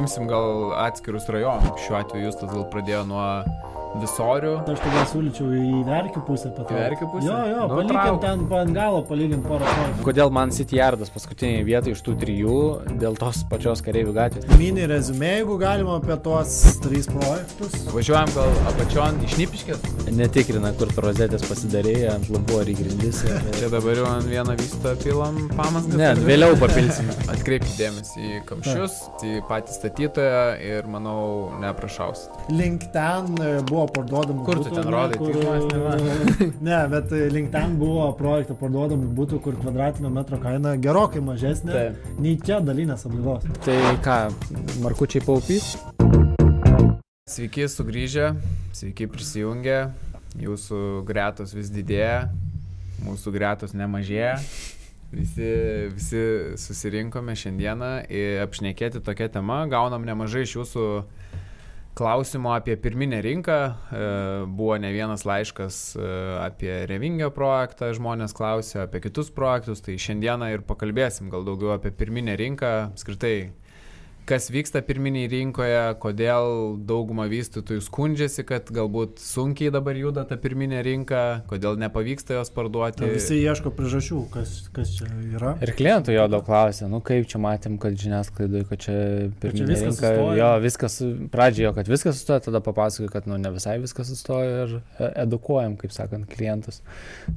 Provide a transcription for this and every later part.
imsim gal atskirus rajonus. Šiuo atveju Justas gal pradėjo nuo visorių. Aš tada siūlyčiau į verkių pusę patraukti. Verkių pusę? Jo, jo, Nu, trauk. ten ant galo, palyginkit porą projektų. Kodėl man City Yardas paskutinėje vietoje iš tų trijų dėl tos pačios kareivių gatvės? Mini rezumė, jeigu galima apie tuos trys projektus. Važiuojam gal apačion iš Nipiškės. Netikrina, kur rozetės pasidarėjai, ant lubų ar į grindis. ir- Čia dabar jau ant vieną vystą pilam pamas. Ne, vėliau papilsim. Atkreipkite dėmesį į kamščius, į patį statytoją ir manau neprašausit. Link ten e, buvo parduodamų Kur tu butų, ten ne, rodai? kur, žmonės ne, bet e, link ten buvo projektų parduodamų būtų, kur kvadratinio metro kaina gerokai mažesnė Taip. nei čia dalinės apdailos. Tai ką, Markučiai paupys? Sveiki sugrįžę, sveiki prisijungę, jūsų gretos vis didėja, mūsų gretos nemažėja. Visi, visi susirinkome šiandieną ir apšnekėti tokią temą, gaunam nemažai iš jūsų klausimų apie pirminę rinką. E, Buvo ne vienas laiškas e, apie Revingio projektą, žmonės klausė apie kitus projektus, tai šiandieną ir pakalbėsim gal daugiau apie pirminę rinką, apskritai kas vyksta pirminiai rinkoje, kodėl dauguma vystytojų skundžiasi, kad galbūt sunkiai dabar juda ta pirminė rinka, kodėl nepavyksta jos parduoti. Visi ieško priežasčių, kas, kas čia yra. Ir klientų jo daug klausė, nu kaip čia matėm, kad žiniasklaidai, kad čia pirminė viskas rinka, sustojo. jo, viskas, pradžioje kad viskas sustojo, tada papasakoju, kad nu ne visai viskas sustojo ir e, edukuojam, kaip sakant, klientus.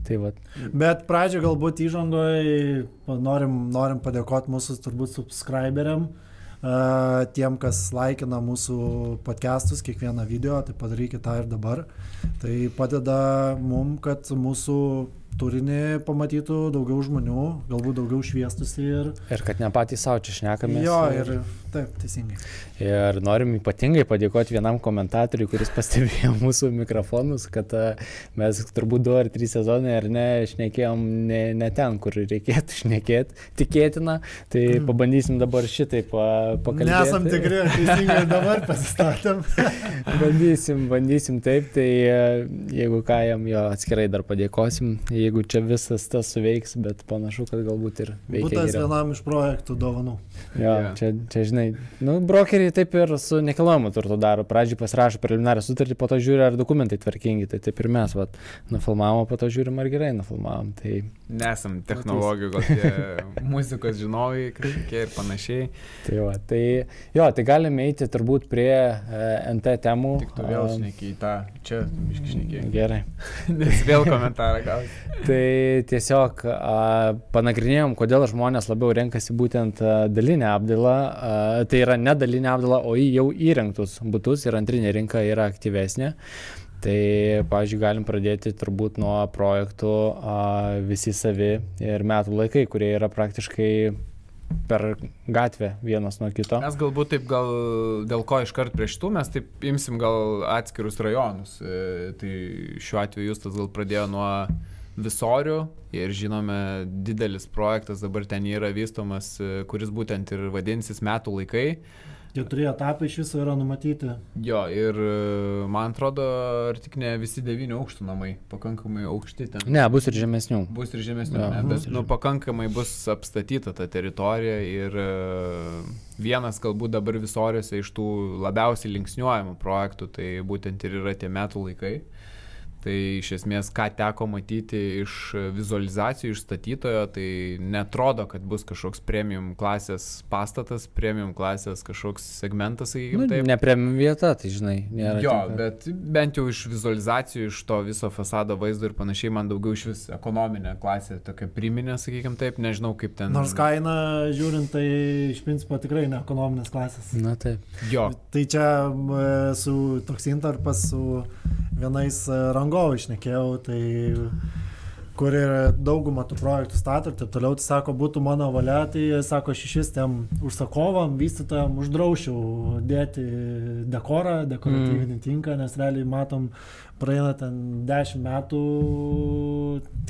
Tai va, Bet pradžio galbūt įžangoje norim, norim padėkoti mūsų turbūt subscriberiam, tiem, kas laikina mūsų podcastus, kiekvieną video, tai padarykite tą ir dabar. Tai padeda mum, kad mūsų turinį pamatytų daugiau žmonių, galbūt daugiau šviestusi ir... ir kad ne patys savo čia šnekamės. Jo, ir taip, teisingai. Ir norim ypatingai padėkoti vienam komentatoriui, kuris pastebėjo mūsų mikrofonus, kad a, mes turbūt du ar trys sezonai ar ne, šnekėjom ne, ne ten, kur reikėtų šnekėti, tikėtina. Tai Mm. pabandysim dabar šitai pa, pakalbėti. Nesam tikri, teisingai dabar pasistatėm. bandysim, bandysim taip, tai a, jeigu ką jam jo atskirai dar padėkosim, jeigu čia visas tas suveiks, bet panašu, kad galbūt ir veikia. Būtas geriau. vienam iš projektų dovanų. Jo, Jo. čia, čia, žinai, nu, brokeriai taip ir su nekilnojamu turtu daro. Pradžiai pasirašo preliminarią sutartį, po to žiūri, ar dokumentai tvarkingi. Tai taip ir mes, vat, nufilmavom, po to žiūrim, ar gerai nufilmavom. Tai Nesam technologijų, gal tie muzikos žinovai kažkokie ir panašiai. Tai, va, tai, jo, tai galime eiti turbūt prie e, NT temų. Tik tu vėl šneki į tą, čia biški šneki. Gerai. Nes vėl komentarą gausi. Tai tiesiog a, panagrinėjom, kodėl žmonės labiau renkasi būtent a, dalinę apdailą. A, tai yra ne dalinė apdaila, o į jau įrengtus būtus ir antrinė rinka yra aktyvesnė. Tai, pavyzdžiui, galim pradėti turbūt nuo projektų a, visi savi ir metų laikai, kurie yra praktiškai per gatvę vienas nuo kito. Mes galbūt taip gal dėl ko iškart prieš tų, mes taip imsim gal atskirus rajonus. E, Tai šiuo atveju jūs tas gal pradėjo nuo visorių ir žinome, didelis projektas dabar ten yra vystomas, e, kuris būtent ir vadinsis metų laikai. Keturi etapai iš viso yra numatyti. Jo, ir e, man atrodo, ar tik ne visi devynių aukštų namai, pakankamai aukšti ten. Ne, bus ir žemesnių. Bus ir žemesnių, Jo, ne, bus bet ir nu, pakankamai bus apstatyta ta teritorija ir e, vienas galbūt dabar visoriuose iš tų labiausiai linksniuojamų projektų, tai būtent ir yra tie metų laikai. Tai iš esmės, ką teko matyti iš vizualizacijų, iš statytojo, tai netrodo, kad bus kažkoks premium klasės pastatas, premium klasės kažkoks segmentas, sakykime Nu, taip. Nepremium vieta, tai žinai, nėra. Jo, ten, kad- bet bent jau iš vizualizacijų, iš to viso fasado vaizdo ir panašiai, man daugiau iš vis ekonominė klasė, tokia priminė, sakykime taip, nežinau kaip ten. Nors kainą žiūrint, tai iš principo tikrai ne ekonominės klasės. Na taip. Jo, Tai čia m, su toks interpas su vienais e, rangovai išnekėjau, tai kur ir daugumą tų projektų stato ir taip toliau, tai sako, būtų mano valia, tai sako, tiem užsakovam, vystytojam uždraušiau dėti dekorą, dekoratyvinį mm. tinką, nes realiai matom, praeina ten 10 metų,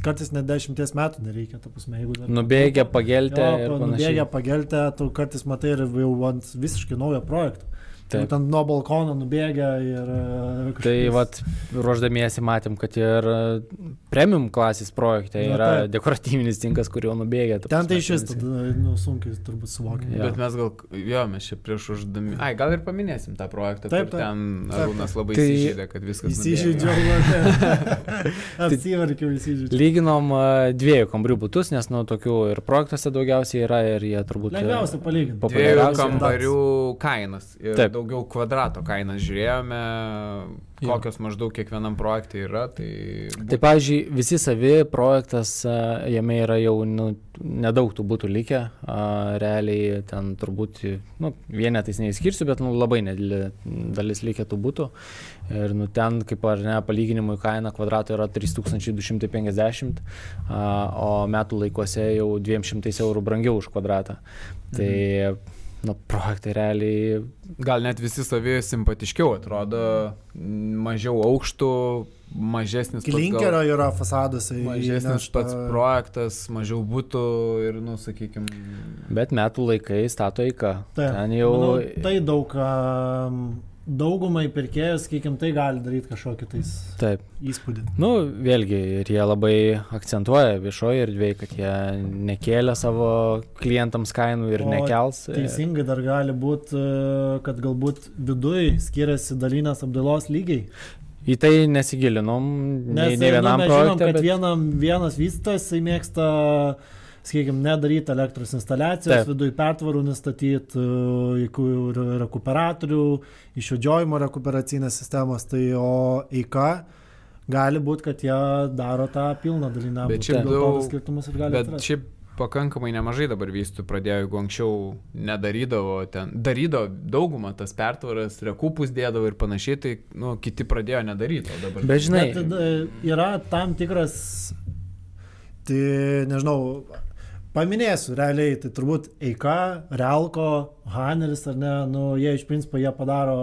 kartais net 10 metų nereikia, ta prasme, jeigu dar... Nubėgia pageltę nubėgia pageltę, tu kartais matai ir jau ant visiškai naujo projekto. Taip. Ten nuo balkono nubėgę ir... e, Tai kažkokiais- vat, ruoždamiesi matėm, kad ir e, premium klasės projekte Na, yra taip. dekoratyvinis tinkas, kurio nubėgė. ta Ten tai iš vis nu, sunkiai turbūt suvokiam. Jo. Bet mes gal, jo, mes čia prieš uždami. Ai, gal ir paminėsim tą projektą, Taip, kur taip. ten Arūnas labai Tai- įsižeidė, kad viskas. Įsižeidžiau, nubėgo. apsiverkiau, įsižeidžiau. Lyginom e, dviejų kambarių būtus, nes nu tokių ir projektuose daugiausiai yra ir jie turbūt... Lengviausia palyginti. po- Dviejų kambarių kainas ir Taip. Daugiau kvadrato kainas žiūrėjome, Jo. kokios maždaug kiekvienam projektui yra. Tai, Tai, pavyzdžiui, visi savi projektas, a, jame yra jau nu, nedaug tų būtų likę, realiai ten turbūt, nu, vienetais neįskirsiu, bet nu, labai nedidelė dalis likę tų būtų. Ir nu, ten, kaip ar ne, palyginimui kaina kvadrato yra 3250, a, o metų laikuose jau 200 eurų brangiau už kvadratą. Tai, nu, projektai realiai gal net visi savi simpatiškiau atrodo, mažiau aukštų, mažesnis pats gal- Klinkerio yra fasadas. į- Mažesnis įnešta- pats projektas, mažiau būtų ir, nu, sakykime, Bet metų laikai stato įką. Taip, Ten jau... Manau, tai daug, am, daugumai pirkėjus, sakykim, tai gali daryti kažkokį tais Taip. įspūdį. Nu, vėlgi, ir jie labai akcentuoja viešoje erdvėje, kad jie nekėlė savo klientams kainų ir O nekels. Teisingai dar gali būti, kad galbūt viduj skiriasi dalinės apdailos lygiai. Į tai nesigilinom, nei, Nes nei nu, vienam mes žinom, projektui. kad Bet... vienam, vienas vystytojas mėgsta, sakykime, nedaryti elektros instaliacijos, Taip. viduj pertvarų nustatyti, jokių rekuperatorių, išvedžiojimo rekuperacinės sistemos, tai o eika gali būti, kad jie daro tą pilną dalinę. Bet šiaip daug- skirtumas ir gali Bet atsirasti. šiaip pakankamai nemažai dabar vystų pradėjo, jeigu anksčiau nedarydavo ten, darydavo daugumą tas pertvaras, rekupus dėdavo ir panašiai, tai nu, kiti pradėjo nedaryti. Bet žinai, Bet tada yra tam tikras, tai nežinau, paminėsiu realiai, tai turbūt Eika, Realko, Haneris ar ne, nu jie iš principo jie padaro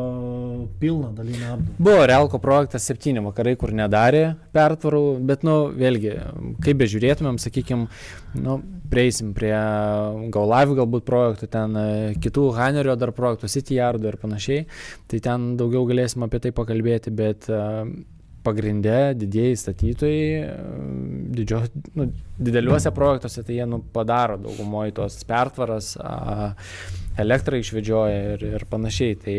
pilną dalinę apdailą. buvo Realko projektas septyni vakarai, kur nedarė pertvarų, bet, nu, vėlgi, kaip bežiūrėtumėm, sakykime, nu, prieisim prie Gaulavių galbūt projektų, ten e, kitų Hanerio dar projektų, City Yardų ir panašiai, tai ten daugiau galėsim apie tai pakalbėti, bet e, pagrindė didieji statytojai, e, didžio, nu, dideliuose projektuose, tai jie nu, padaro daugumoje tos pertvaras, a, elektrą išvedžioja ir, ir panašiai. Tai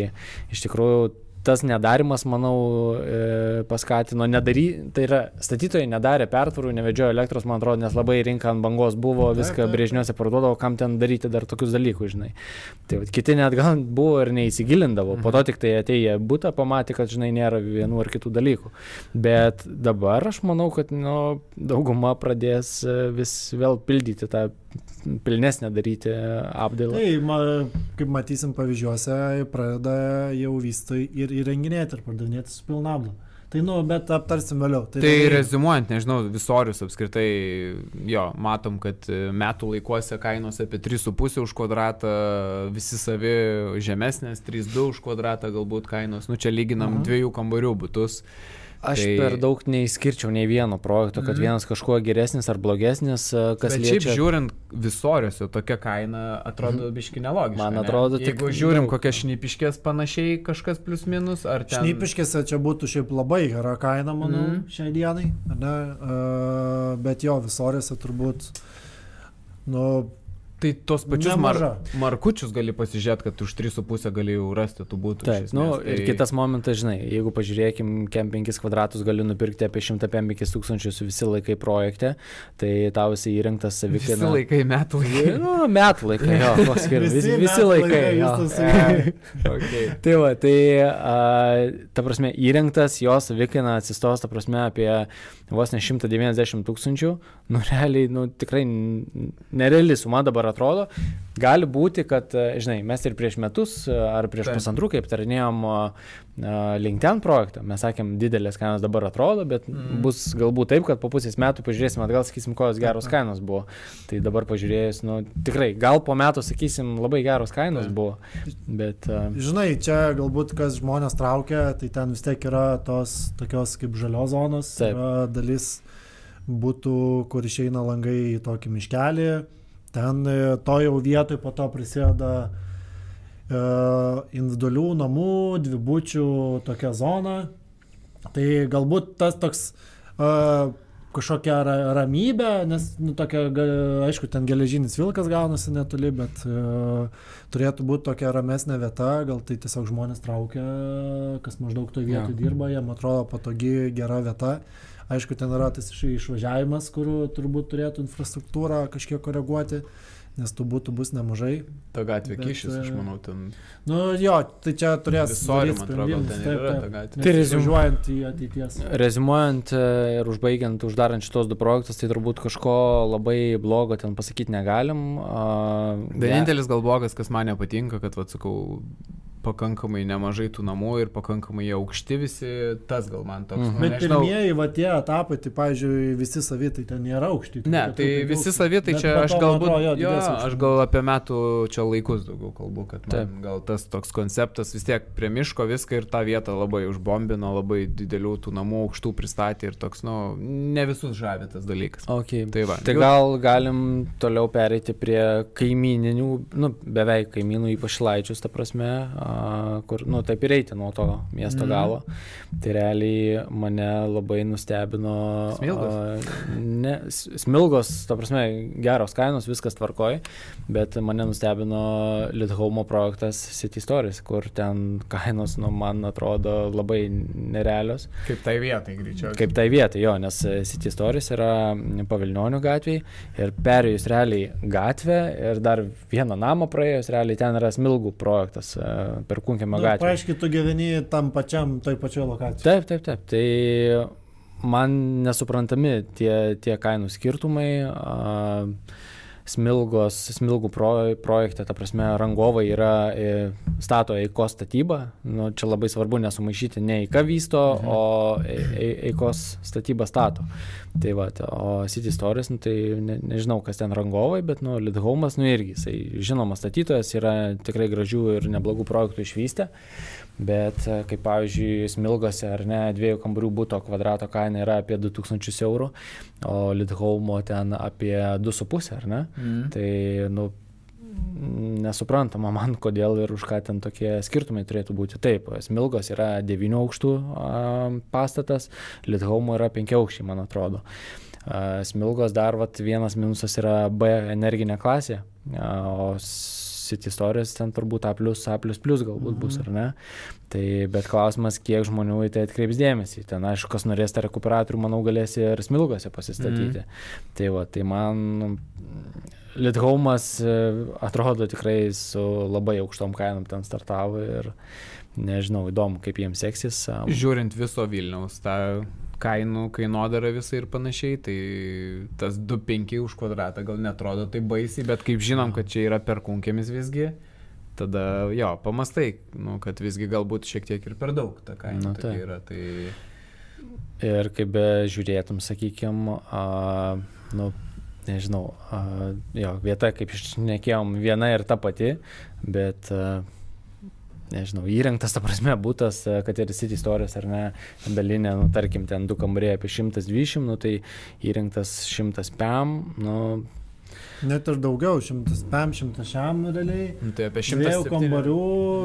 iš tikrųjų tas nedarimas, manau, e, paskatino nedary, tai yra statytojai nedarė pertvarų, nevedžiojo elektros, man atrodo, nes labai rinka ant bangos buvo, viską brėžiniuose parduodavo, kam ten daryti dar tokius dalykus, žinai. Tai vat, kiti net gal buvo ir neįsigilindavo, po to tik tai atėję būtą, pamatė, kad, žinai, nėra vienų ar kitų dalykų. Bet dabar aš manau, kad nu, dauguma pradės e, vis vėl pildyti tą pilnesnę daryti apdailą. Tai, ma, kaip matysim pavyzdžiuose, pradeda jau vystai ir įrenginėti ir pardavinėti su pilna apdaila. Tai, nu, bet aptarsim vėliau. Tai realiai- rezimuojant, nežinau, visorius apskritai, jo, matom, kad metų laikuose kainos apie 3,5 už kvadratą, visi savi žemesnės, 3,2 už kvadratą galbūt kainos, nu čia lyginam Aha. dviejų kambarių būtus. Aš Tai- per daug neįskirčiau nei vieno projekto, kad Mhm. vienas kažkuo geresnis ar blogesnis, e, kas Bet šiaip liečia. žiūrint visoriuose, tokia kaina atrodo mhm. biški nelogiška. Man ne? atrodo, tik Jeigu žiūrim daug. kokias šnipiškės panašiai kažkas plius minus, ar ten... Šnipiškėse čia būtų šiaip labai gera kaina, manau, mm. šiai dienai, ne? Uh, bet jo, visorėse turbūt, nu, Tai tos pačius mar markučius gali pasižiūrėti, kad už 3,5 gali jau rasti tų būtų. Taip, nu, esmės, ir kitas momentas, žinai, jeigu pažiūrėkim, kem 5 kvadratus gali nupirkti apie 105 tūkstančius visi laikai projekte, tai tau esi įrengtas Visi savikaina. laikai metų laikai. Nu, metų laikai, jo, koks skirtumas. Visi, visi metų laikai. jo. Sakė. okay. Tai va, tai a, ta prasme įrengtas, jos savikaina atsistos, ta prasme, apie vos ne 190 tūkstančių, nu realiai, nu tikrai nereali suma dabar atrodo. Gali būti, kad, a, žinai, mes ir prieš metus a, ar prieš Taip. pusantrų, kaip tarinėjom LinkedIn projektą, mes sakėm, didelės kainos dabar atrodo, bet Mhm. mm. bus galbūt taip, kad po pusės metų pažiūrėsim atgal, sakysim, kokios geros kainos buvo. Tai dabar pažiūrėjus, nu tikrai, gal po metų, sakysim, labai geros kainos Taip. buvo, bet... Žinai, čia galbūt kas žmonės traukia, tai ten vis tiek yra tos tokios kaip žalios zonos, Taip. dalis būtų, kur išeina langai į tokį miškelį, ten e, to jau vietoj po to prisideda individualių namų, dvibučių tokia zona. Tai galbūt tas toks uh, kažkokia ra ramybė, nes, nu, tokia, aišku, ten geležinis vilkas gaunasi netoli, bet uh, turėtų būti tokia ramesnė vieta, gal tai tiesiog žmonės traukia, kas maždaug toje vietoje ja. dirba, jam atrodo patogi, gera vieta. Aišku, ten yra tas išvažiavimas, kur turbūt turėtų infrastruktūrą kažkiek koreguoti. Nes tų būtų bus nemažai. Ta gatvė bet, kišis, aš e, manau, ten. Nu jo, tai čia turės. Visori, man atrodo, ten taip, yra ta gatvė. Tai rezimuojant į ateities. Rezimuojant e, ir užbaigiant, uždarant šitos du projektus, tai turbūt kažko labai blogo ten pasakyti negalim. Vienintelis gal blogas, kas man nepatinka, kad, atsakau, pakankamai nemažai tų namų ir pakankamai jie aukšti visi, tas gal man toks. Mhm. Nu, Bet nežinau. pirmieji, va tie etapai, tai, pavyzdžiui, visi savitai ten nėra aukšti. Ne, tai visi savitai čia aš galbūt, atrodo, jo, jo, aš gal apie metų čia laikus daugiau kalbu, kad man, gal tas toks konceptas vis tiek prie miško viską ir tą vietą labai užbombino, labai didelių tų namų aukštų pristatė ir toks, nu, ne visus žavė tas dalykas. Okay. Tai, va, tai gal galim toliau pereiti prie kaimininių, nu, beveik kaimynų, ypač laičius, ta prasme kur, nu, taip ir eiti nuo to miesto mhm. galo. Mm. Tai realiai mane labai nustebino. Smilgos. A, ne, smilgos, ta prasme, geros kainos, viskas tvarkoj, bet mane nustebino Lithome projektas City Stories, kur ten kainos, nu, man atrodo labai nerealios. Kaip tai vietai greičiau. Kaip tai vietai, jo, nes City Stories yra pavilnionių gatviai ir perėjus realiai gatvę ir dar vieną namą praėjus, realiai ten yra smilgų projektas per Kunkėmą nu, gatvę. Paaiškiai, tu gyveni tam pačiam, toj pačioje lokacijoje. Taip, taip, taip. Tai man nesuprantami tie, tie kainų skirtumai. Uh, smilgos, smilgų pro, projekte, ta prasme, rangovai yra e, stato eikos statybą, nu, čia labai svarbu nesumaišyti ne eika vysto, mhm. o e, e, eikos statybą stato. Tai va, o City Stories, nu, tai ne, nežinau, kas ten rangovai, bet, nu, Lidhomas, nu, irgi, jisai žinomas statytojas, yra tikrai gražių ir neblogų projektų išvystę. Bet e, kaip pavyzdžiui, Smilgose ar ne, dviejų kambarių būto kvadrato kaina yra apie 2000 eurų, o Lidhome ten apie 2,5 ar ne? Mm. Tai, nu, nesuprantama man, kodėl ir už ką ten tokie skirtumai turėtų būti. Taip, Smilgos yra 9 aukštų pastatas, Lidhome yra 5 aukščiai, man atrodo. A, Smilgos dar vat, vienas minusas yra B energinė klasė, o City Stories ten turbūt A, A galbūt bus, mhm. ar ne? Tai bet klausimas, kiek žmonių į tai atkreips dėmesį. Ten, aišku, kas norės tą rekuperatorių, manau, galės ir smilgose pasistatyti. Mm. Tai va, tai man Lithomas e, atrodo tikrai su labai aukštom kainom ten startavo ir nežinau, įdomu, kaip jiems seksis. Žiūrint viso Vilniaus, tą kainų kainodara visai ir panašiai, tai tas 2,5 už kvadratą gal netrodo tai baisiai, bet kaip žinom, kad čia yra perkunkėmis visgi, tada jo, pamastai, nu, kad visgi galbūt šiek tiek ir per daug ta kaina nu, tai. yra. Tai... Ir kaip be žiūrėtum, sakykime, nu, nežinau, a, jo, vieta, kaip išnekėjom, viena ir ta pati, bet a, nežinau, įrengtas, ta prasme, būtas, e, kad ir City Stories ar ne, dalinė, nu, tarkim, ten du kambariai apie 120, nu, tai įrengtas 100 PM, nu, Net ir daugiau, 100 PM, 100 šiam realiai. Nu, tai apie 100 kambarių,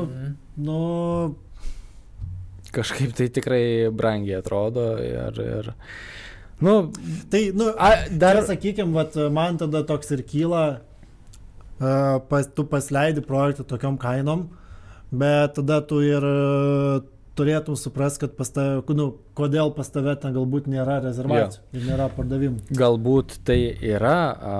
mhm. nu. Kažkaip tai tikrai brangiai atrodo ir, ir Nu, tai, nu, a, dar, sakykime, man tada toks ir kyla, uh, pas, tu pasleidi projektą tokiom kainom, uh, bet tada tu ir e, turėtum suprasti, kad pas tave, nu, kodėl pas tave ten galbūt nėra rezervacijų jo. ir nėra pardavimų. Galbūt tai yra a,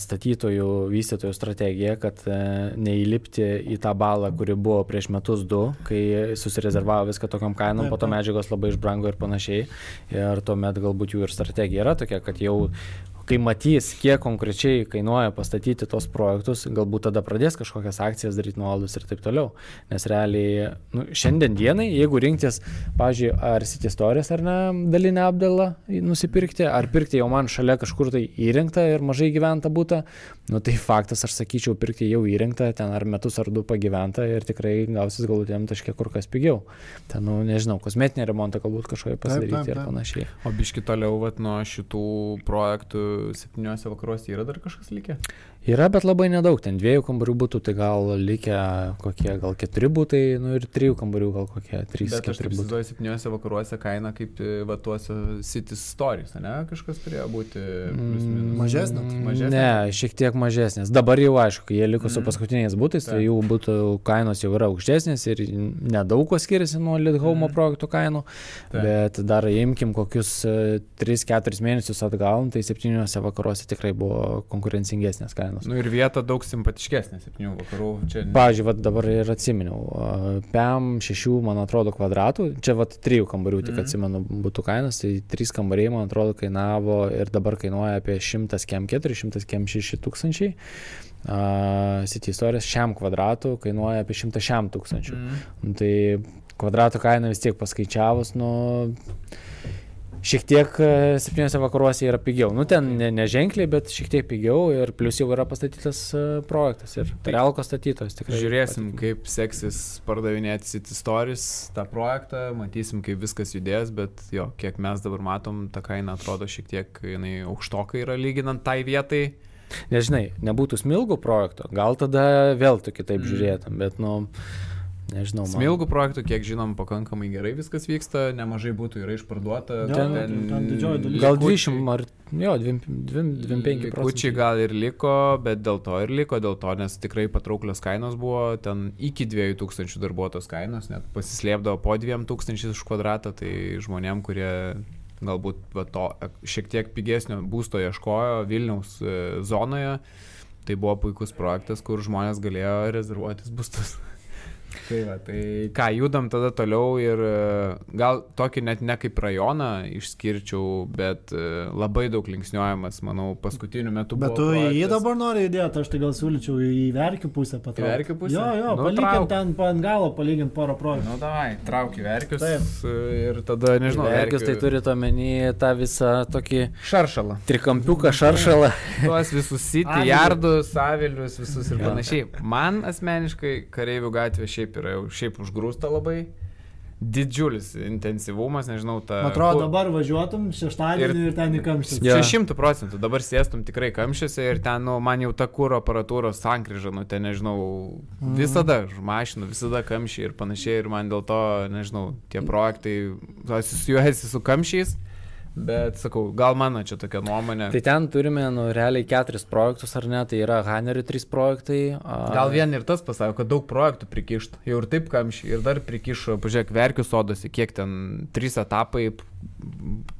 statytojų, vystytojų strategija, kad a, e, neįlipti į tą balą, kuri buvo prieš metus du, kai susirezervavo viską tokiam kainom, po to medžiagos labai išbrango ir panašiai. Ir tuomet galbūt jų ir strategija yra tokia, kad jau kai matys, kiek konkrečiai kainuoja pastatyti tos projektus, galbūt tada pradės kažkokias akcijas daryti nuolaidus ir taip toliau. Nes realiai, nu, šiandien dienai, jeigu rinktis, pažiūrėjau, ar City Stories ar ne, dalinę apdalą nusipirkti, ar pirkti jau man šalia kažkur tai įrengtą ir mažai gyventą būtą, nu tai faktas, aš sakyčiau, pirkti jau įrengtą, ten ar metus ar du pagyventą ir tikrai gausis galutiniam taške kur kas pigiau. Ten, nu, nežinau, kosmetinį remontą galbūt kažkoje pasidaryti taip, taip. ir panašiai. O biški toliau, vat, nuo šitų projektų septyniuose vakaruose yra dar kažkas likę? Yra, bet labai nedaug, ten dviejų kambarių būtų, tai gal likę kokie, gal keturi būtai, nu ir trijų kambarių gal kokie, trys, Bet keturi būtų. įsivaizduoju, septyniuose vakaruose kaina kaip e, va tuose City Stories, ne? Kažkas turėjo būti minus. Mažesnė? Mm, Mažesnė? Ne, šiek tiek mažesnės. Dabar jau aišku, jie liko su Mm. paskutiniais būtais, tai jų būtų kainos jau yra aukštesnės ir nedaug kuo skiriasi nuo Lidhome Mm. projektų kainų. Taip. Bet dar imkim kokius 3-4 mėnesius atgal, tai septyniuose vakaruose tikrai buvo konkurencingesnės kainos. Nu ir vieta daug simpatiškesnė, septynių vakarų. Čia Pavyzdžiui, vat dabar ir atsiminiau, a, PEM 6, man atrodo, kvadratų, čia vat 3 kambarių tik Mhm. atsimenu būtų kainos, tai 3 kambariai, man atrodo, kainavo ir dabar kainuoja apie 100 kem 4, 100 kem 6 tūkstančiai. Uh, City Stories šiam kvadratui kainuoja apie 100 šiam tūkstančių. Mm. Tai kvadrato kaina vis tiek paskaičiavus, nu, šiek tiek e, septyniose vakaruose yra pigiau. Nu, ten ne, neženkliai, bet šiek tiek pigiau ir plus jau yra pastatytas e, projektas ir Tai realko statytojas. Žiūrėsim, patikimi. kaip seksis pardavinėti City Stories tą projektą, matysim, kaip viskas judės, bet jo, kiek mes dabar matom, ta kaina atrodo šiek tiek jinai aukštokai yra lyginant tai vietai. Nežinai, nebūtų smilgų projekto, gal tada vėl tu kitaip Mm. žiūrėtum, bet, nu, nežinau. man- Smilgų projektų, kiek žinom, pakankamai gerai viskas vyksta, nemažai būtų yra išparduota. Jo, Ten- ten- ten didžioji dalis. Gal likučiai- 20 ar, jo, 25 Likučiai procentų. gal ir liko, bet dėl to ir liko, dėl to, nes tikrai patrauklios kainos buvo, ten iki 2000 darbuotojos kainos, net pasislėpdavo po 2000 už kvadratą, tai žmonėm, kurie galbūt va, to šiek tiek pigesnio būsto ieškojo Vilniaus e, zonoje, tai buvo puikus projektas, kur žmonės galėjo rezervuotis būstus. Tai, va, tai ką, judam tada toliau ir e, gal tokį net ne kaip rajoną išskirčiau, bet e, labai daug linksniuojamas, manau, paskutiniu metu. Bet tu į jį projektas. dabar nori įdėti, aš tai gal siūlyčiau į verkių pusę patraukti. Į verkių pusę? Jo, jo, Nu, trauk. ten ant galo, palygiant porą projektų. Nu, davai, trauki verkius Taip. ir tada, nežinau, Verkius tai turi omeny tą visą tokį Šaršalą. trikampiuką šaršalą. Tuos visus city, Avilius. jardus, avilius, visus ir panašiai. Man asmeniškai kareivių gatvė šiaip yra jau šiaip užgrūsta labai. Didžiulis intensyvumas, nežinau, ta... Man atrodo, dabar važiuotum šeštadienį ir, ir ten į kamštį. Jo. Čia šimtų procentų, dabar sėstum tikrai kamščiuose ir ten, nu, man jau ta kūro aparatūros sankryža, nu, ten, nežinau, Mhm. visada mašinų, visada kamščiai ir panašiai ir man dėl to, nežinau, tie projektai asocijuojasi su kamščiais, bet sakau, gal mano čia tokia nuomonė. Tai ten turime, nu, realiai keturis projektus, ar ne? Tai yra Hanerio trys projektai. a- Gal vien ir tas pasako, kad daug projektų prikištų. Jau ir taip kamščiai, ir dar prikišo, pažiūrėk, verkių sodose, kiek ten trys etapai,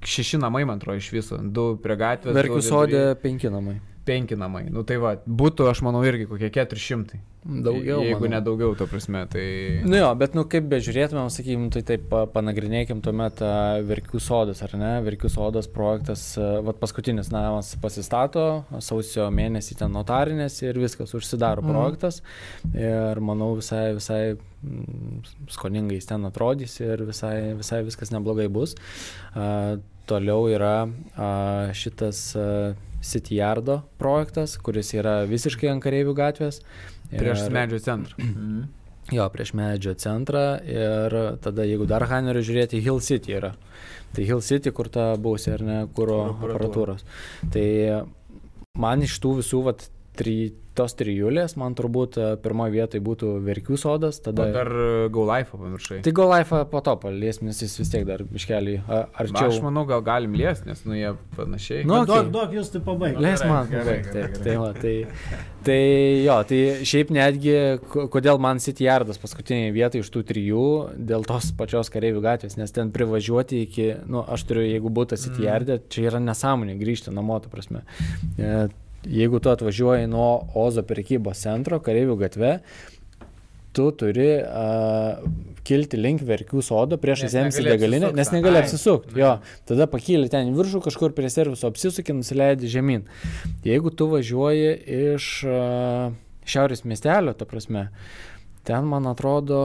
šeši namai, man atrodo, iš viso. Du prie gatvės. Verkių sodė penki namai. Penki namai. Nu tai va, būtų, aš manau, irgi kokie 400. Daugiau. Jeigu manau. ne daugiau, to prasme, tai... Nu jo, bet nu kaip bežiūrėtumėm, sakykim, tai taip pa- panagrinėkim tuomet Verkių sodas, ar ne? Verkių sodas projektas, a, vat paskutinis namas pasistato, sausio mėnesį ten notarinės ir viskas, užsidaro Mhm. projektas. Ir manau visai, visai mm, skoningai jis ten atrodys ir visai, visai viskas neblogai bus. A, toliau yra a, šitas a, City Yardo projektas, kuris yra visiškai ant kareivių gatvės. Prieš Ir- medžio centrą. Mhm. Jo, prieš medžio centrą ir tada, jeigu dar Hanerio žiūrėti, Hill City yra. Tai Hill City, kur ta būsi, ar ne, Kuro aparatūros. Tai man iš tų visų, vat, tri, tos trijulės, man turbūt e, pirmoje vietoje būtų Verkių sodas, O tada... dar Go Life pamiršai. Tai Go Life po to palies, nes jis vis tiek dar biškelį arčiau. Aš manau, gal galim liest, nes nu jie panašiai. Nu, Nu, okei. duok, duok jūs tai pabaigti. Gerai, man gerai, pabaigti. gerai, gerai. tai, va, tai, tai jo, tai šiaip netgi, ko- kodėl man City Yardas paskutinėje vietoje iš tų trijų, dėl tos pačios kareivių gatvės, nes ten privažiuoti iki, nu, aš turiu, jeigu būtų City Mm. Yardė, čia yra nesąmonė grįžti namo, ta prasme. E, Jeigu tu atvažiuoji nuo Ozo prekybos centro, kareivių gatve, tu turi uh, kilti link verkių sodo prieš negali degalinę, nes negali apsisukti. Jo, tada pakyli ten į viršų, kažkur prie serviso apsisuki, nusileidi žemyn. Jeigu tu važiuoji iš uh, šiaurės miestelio, ta prasme, ten man atrodo,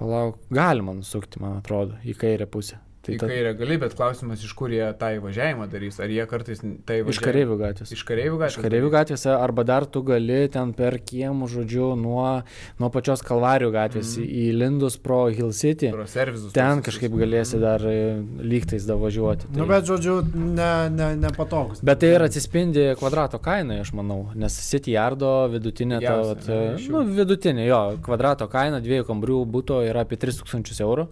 palauk, galima nusukti, man atrodo, į kairę pusę. Tai Tai į ta, kairę gali, bet klausimas, iš kur jie tą įvažiavimą darys. Ar jie kartais tą įvažiavimą... iš kareivių gatvės. Iš kareivių gatvės? Iš kareivių gatvėse, arba dar tu gali ten per kiemų, žodžiu, nuo, nuo pačios Kalvarijų gatvės Mhm. mm. įlindus pro Hill City. Pro servizus. Ten kažkaip galėsi dar e, lygtais davažiuoti. Tai... Nu, bet žodžiu, ne, ne, nepatogus. Bet tai ir atsispindi kvadrato kainoje, aš manau, nes City Yardo vidutinė, ta, vat, ne, e, nu, vidutinė jo, kvadrato kaina dviejų kambarių būtų yra apie 3000 eurų,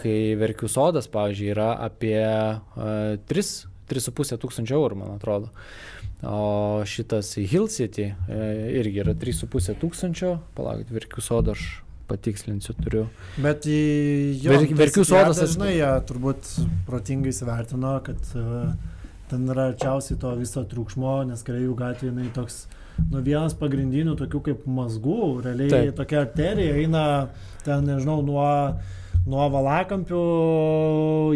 kai Verkių sodas, pavyzdžiui, yra apie a, 3, 3,5 tūkstančio eurų, man atrodo. O šitas Hill City e, irgi yra 3,5 tūkstančio, palaukit, Verkių sodą aš patikslinsiu, turiu. Bet į jo, Ver- Verkių sodas Žinai, jie turbūt protingai įsivertino, kad uh, ten yra arčiausiai to viso triukšmo, nes kareivių gatvė jinai toks, nu vienas pagrindinių tokių kaip mazgų, realiai. Taip. tokia arterija eina ten, nežinau, nuo, nuo Valakampių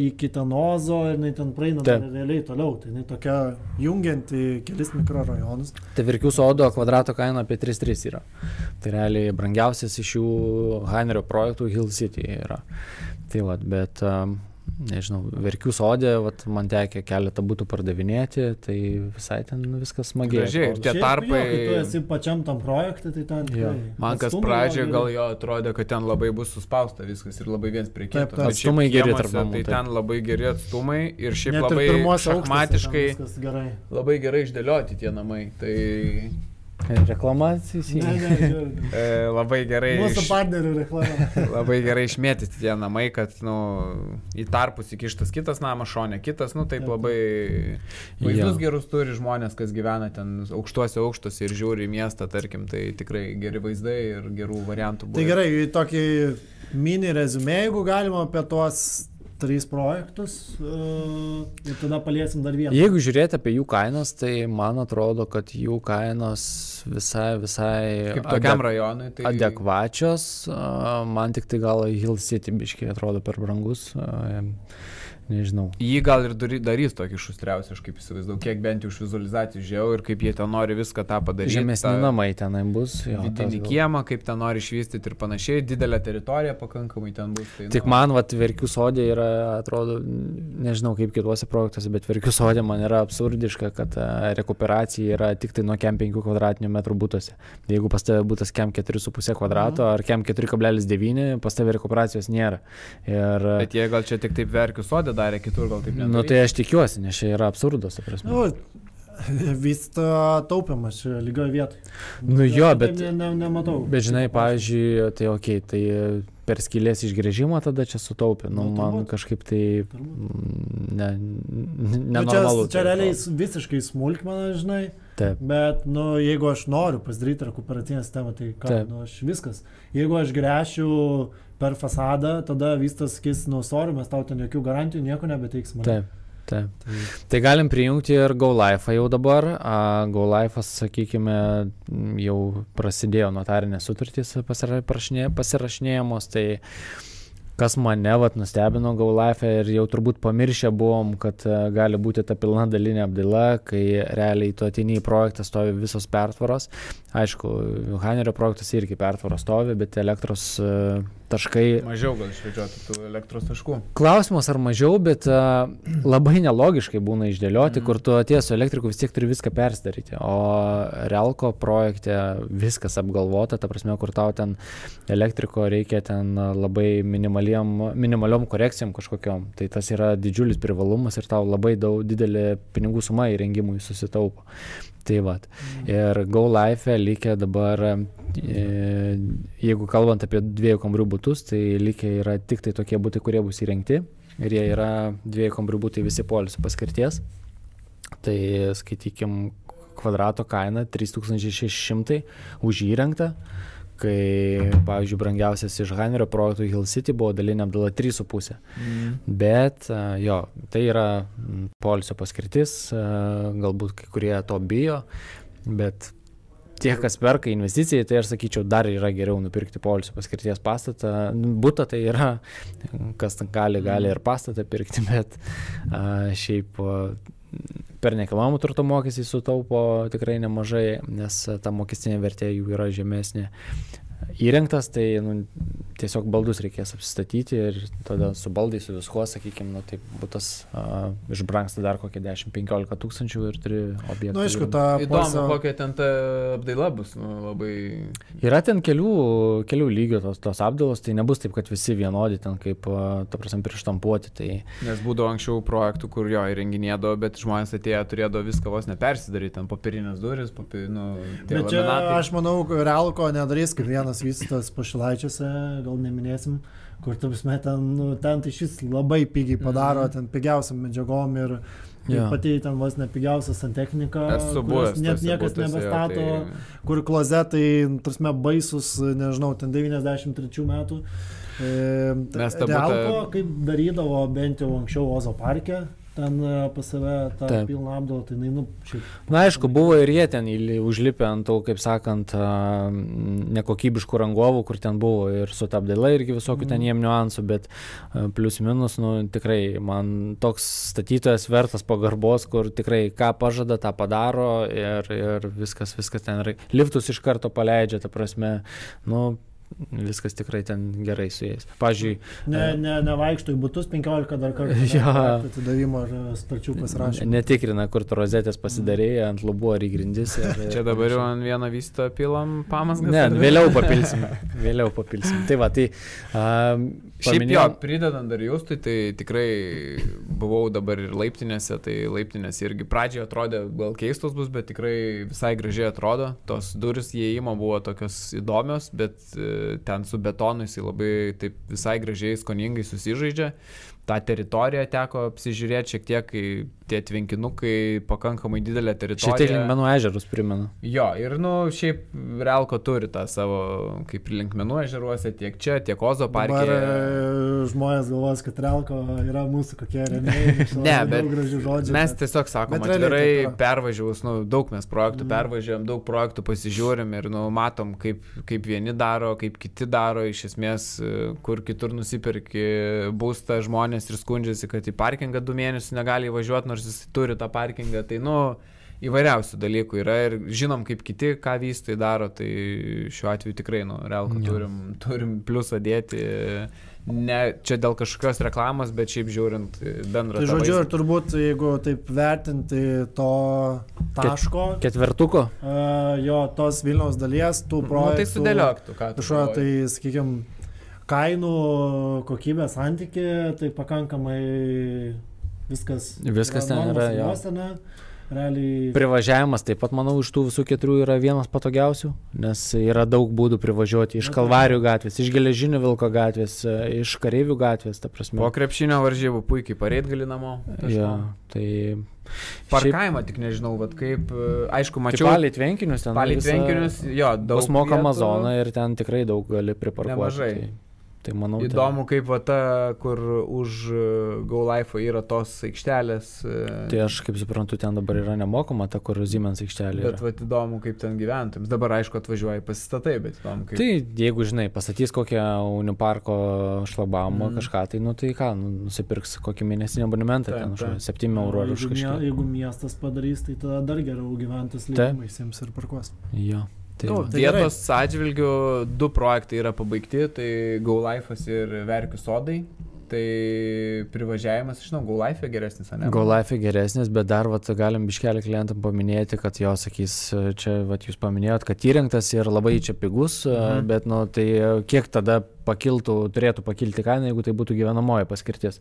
iki Tenozo ir jinai ten praeina dar realiai toliau. Tai jinai tokia jungianti kelis mikrorajonus. Tai Verkių sodo kvadrato kaina apie 3,3 yra. Tai realiai brangiausias iš jų Hainerio projektų Hill City yra. Tai vad, bet um, nežinau, Verkių sodė, vat, man tekė keletą būtų pardavinėti, tai visai ten viskas smagiai. Gražiai, ir tie tarpai- Jo, kai tu esi pačiam tam projektui, tai ten... Jo. Man kas pradžioje gal jo atrodė, kad ten labai bus suspausta viskas ir labai viens prie Taip, kito. taip. Bet šiaip Atstumai geri tarp namų, Tai taip. ten labai geri atstumai ir šiaip Net labai ir šachmatiškai, gerai. labai gerai išdėlioti tie namai. Tai Reklama, įsijungia. e, labai gerai, Mūsų partnerių reklama. labai gerai išmėtyti tie namai, kad nu, į tarpus įkištas kitas namas, šonė kitas, nu taip labai vaizdus gerus turi žmonės, kas gyvena ten aukštuose aukštuose ir žiūri į miestą, tarkim, tai tikrai geri vaizdai ir gerų variantų buvo. Tai gerai, į tokį mini rezumė, jeigu galima apie tuos tris projektus uh, ir tada paliesim dar vieną. Jeigu žiūrėti apie jų kainas, tai man atrodo, kad jų kainos visai, visai Kaip tokiam adek- rajonui, tai adekvačios. a, Man tik tai gal Hill City biškiai atrodo per brangus. a, Nežinau. Jį gal ir dary- darys tokį šustriausią, aš kaip įsivaizduoju, kiek bent jau iš vizualizacijų žiūrėjau ir kaip jie ten nori viską tą padaryti. Žemesni tą namai tenai bus. Jo, gal- kiemą, kaip ten nori išvystyti ir panašiai, didelė teritorija pakankamai ten bus. Tai, Tik man, vat, Verkių sodė yra, atrodo, nežinau kaip kituose projektuose, bet Verkių sodė man yra absurdiška, kad a, rekuperacija yra tik tai nuo kem 5 kvadratinių metrų būtuose. Jeigu pas tave būtas kem 4,5 kvadrato ar kem 4,9, pas tave rekuperacijos nėra. Ir, Bet jie gal čia tik taip verkių sodė darė, kitur gal taip nu, nedarė. tai aš tikiuosi, nes čia yra absurdas, ta prasme. Nu, Vysta taupiamas lygioje vietoje. Nu jo, bet- Ne, ne, nematau. Bet žinai, pavyzdžiui, tai ok, tai per skylės išgrėžimą tada čia sutaupė. Nu, Nu, man turbūt. kažkaip tai ne, Nu, čia, nenormalu. čia tai realiai visiškai smulkmena, žinai, Taip. bet, nu, jeigu aš noriu pasidaryti rekuperacinę sistemą, tai ką, Taip. nu, aš viskas. Jeigu aš gręšiu per fasadą, tada viskas skis, nu, sorry, mes tau ten jokių garantijų, nieko nebeteiksim. Taip. Taip. Tai galim prijungti ir GoLife jau dabar. GoLife, sakykime, jau prasidėjo notarinės sutartys pasirašinėjamos, tai kas mane vat, nustebino GoLife ir jau turbūt pamiršę buvom, kad e, gali būti ta pilna dalinė apdaila, kai realiai tu atini į projektą stovi visos pertvaros. Aišku, Hanerio projektas irgi pertvaros stovi, bet elektros e, taškai Mažiau gal išvedžioti tų elektros taškų. Klausimas ar mažiau, bet uh, labai nelogiškai būna išdėlioti, mm. kur tu atėjęs su elektriku vis tiek turi viską persidaryti. O Relko projekte viskas apgalvota, ta prasme, kur tau ten elektriko reikia ten labai minimaliom, minimaliom korekcijom kažkokiom. Tai tas yra didžiulis privalumas ir tau labai daug didelė pinigų suma įrengimui susitaupo. Tai va. Ir likę dabar, e, jeigu kalbant apie dviejų kambarių būtus, tai likę yra tik tai tokie būtai, kurie bus įrengti. Ir jie yra dviejų kambarių būtai visi polisio paskirties. Tai skaitykim kvadrato kaina 3600 už įrengtą. Kai, pavyzdžiui, brangiausias iš Hainerio projektų Hill City buvo dalinė apdala 3,5. Mm. Bet a, jo, tai yra polisio paskirtis, a, galbūt kai kurie to bijo, bet tie, kas perka investicijai, tai aš sakyčiau, dar yra geriau nupirkti polisio paskirties pastatą. Nu, Būta tai yra, kas gali, gali ir pastatą pirkti, bet a, šiaip per nekilnojamo turto mokestį sutaupo tikrai nemažai, nes ta mokestinė vertė jų yra žemesnė. Įrengtas, tai nu, tiesiog baldus reikės apsistatyti ir tada su baldai, su viskuo, sakykime, nu, tai būtas uh, išbranksta dar kokie 10-15 tūkstančių ir turi objektą. Na, nu, aišku, ta Įdomu, poilsio- kokia ten ta apdaila bus, nu, labai... Yra ten kelių, kelių lygio tos, tos apdalos, tai nebus taip, kad visi vienodi ten kaip, ta prasme, prištampuoti. Tai Nes būdavo anksčiau projektų, kur jo įrenginėdavo, bet žmonės atėję turėdavo viską vos nepersidaryti, ten papirinės duris, papi, nu, tie Bet čia laminatai. aš manau, Realko nedarys kaip vienas vystytas pašilaičiuose, gal neminėsim, kur tu prasme ten, nu, ten tai šis labai pigiai padaro, Mhm. ten pigiausiam medžiagom ir, ir Jo. pati ten vos ne pigiausia santechnika, buvęs. net niekas jo, nebestato, tai- kur klozetai, prasme, baisus, nežinau, ten 93 metų. E, Mes tą Realko, butą- kaip darydavo bent jau anksčiau Ozo parke, ten e, pas save tą Taip. pilną apdalą, tai jinai, nu, šiaip Na, aišku, buvo ir jie ten užlipę ant tų, kaip sakant, nekokybiškų rangovų, kur ten buvo ir su ta apdaila irgi visokių ten jiem niuansų, bet a, plius minus, nu, tikrai man toks statytojas vertas pagarbos, kur tikrai ką pažada, tą padaro ir, ir viskas, viskas ten. Liftus iš karto paleidžia, ta prasme, nu, viskas tikrai ten gerai su jais. Pavyzdžiui, Ne, ne, nevaikšto į būtus 15 dar kartą. Jo. Atidavimo ar starčių pasirašymą. netikrina, kur tu rozetės pasidarėjai, ant lubų ar į grindis. Ir, Čia dabar jau ant vieną vystą pilam pamasgas. Ne, vėliau papilsim. Vėliau papilsim. Tai va, tai... Um, Šiaip jo, pridedant dar jūstui, tai tikrai buvau dabar ir laiptinėse, tai laiptinėse irgi pradžioje atrodė gal keistos bus, bet tikrai visai gražiai atrodo. Tos duris įėjimo buvo tokios įdomios, bet e, ten su betonu jisai labai taip visai gražiai, skoningai susižaidžia. tą teritoriją teko apsižiūrėti šiek tiek, kai tie tvenkinukai pakankamai didelė teritorija. Šitai linkmenų ežerus primena. Jo, ir nu, šiaip Realko turi tą savo, kaip ir linkmenų ežeruose, tiek čia, tiek Ozo parke. Dabar e, žmonės galvos, kad Relko yra mūsų kokie rėmėjai. Ne, bet žodžių. Mes bet- tiesiog sakom bet realiai atvirai yra. pervažiavus, nu, daug mes projektų mm. pervažiavam, daug projektų pasižiūrim ir nu, matom, kaip, kaip vieni daro, kaip kiti daro, iš esmės, e, kur kitur nusipirki būstą žmonės ir skundžiasi, kad į parkingą du mėnesius negali įvažiuoti, nors jis turi tą parkingą. Tai, nu, įvairiausių dalykų yra ir žinom, kaip kiti ką vystai daro, tai šiuo atveju tikrai, nu, realko Jo. turim, turim pliusą dėti. Ne čia dėl kažkokios reklamos, bet šiaip žiūrint bendrą. Tai žodžiu, ir turbūt, jeigu taip vertinti to taško, Ketvertuko? uh, jo tos Vilniaus dalies, tų Nu, projektų. tai sudėliok, tu ką tu. Kažkuo, tai, sakykime, kainų kokybės santyki, tai pakankamai viskas. Viskas ten yra, jo. ribose, ne? Realiai. Privažiavimas taip pat, manau, iš tų visų keturių yra vienas patogiausių, nes yra daug būdų privažiuoti iš Kalvarijų gatvės, iš Geležinio Vilko gatvės, iš Kareivių gatvės, ta prasme. Po krepšinio varžybų puikiai pareit gali namo. Jo, tai... Parkavimą tik nežinau, bet kaip, aišku, Mačiau, palei tvenkinius ten. Visą- tvenkinius, jo, daug. Bus mokama vietų. zona ir ten tikrai daug gali priparkuoti. Nemažai. Tai, tai manau, ten- Įdomu, kaip va ta, kur už e, GoLife yra tos aikštelės. e, Tai aš kaip suprantu, ten dabar yra nemokama, ta kur Siemens aikštelė. Bet yra. va įdomu, kaip ten gyventojams. Dabar aišku atvažiuoji pasistatai, bet įdomu, kaip. Tai jeigu, žinai, pastatys kokią Uniparko šlabamą Mm. kažką, tai, nu tai ką, nu, nusipirks kokį mėnesinį abonementą, Taip, ten už 7 eurų ar už kažką. jeigu miestas padarys, tai tada dar geriau gyventus Taip. leidimai jiems ir parkuos. Jo. Tai Nu, tai gerai. vietos atžvilgių du projektai yra pabaigti, tai GoLife'as ir Verkių sodai. Tai privažiavimas, žinau, GoLife geresnis, ne? GoLife geresnis, bet dar vat, galim biškelį klientam paminėti, kad jo sakys, čia vat, jūs paminėjot, kad įrengtas ir labai čia pigus, Mhm. mhm. bet nu, tai kiek tada pakiltų, turėtų pakilti kaina, jeigu tai būtų gyvenamoji paskirtis.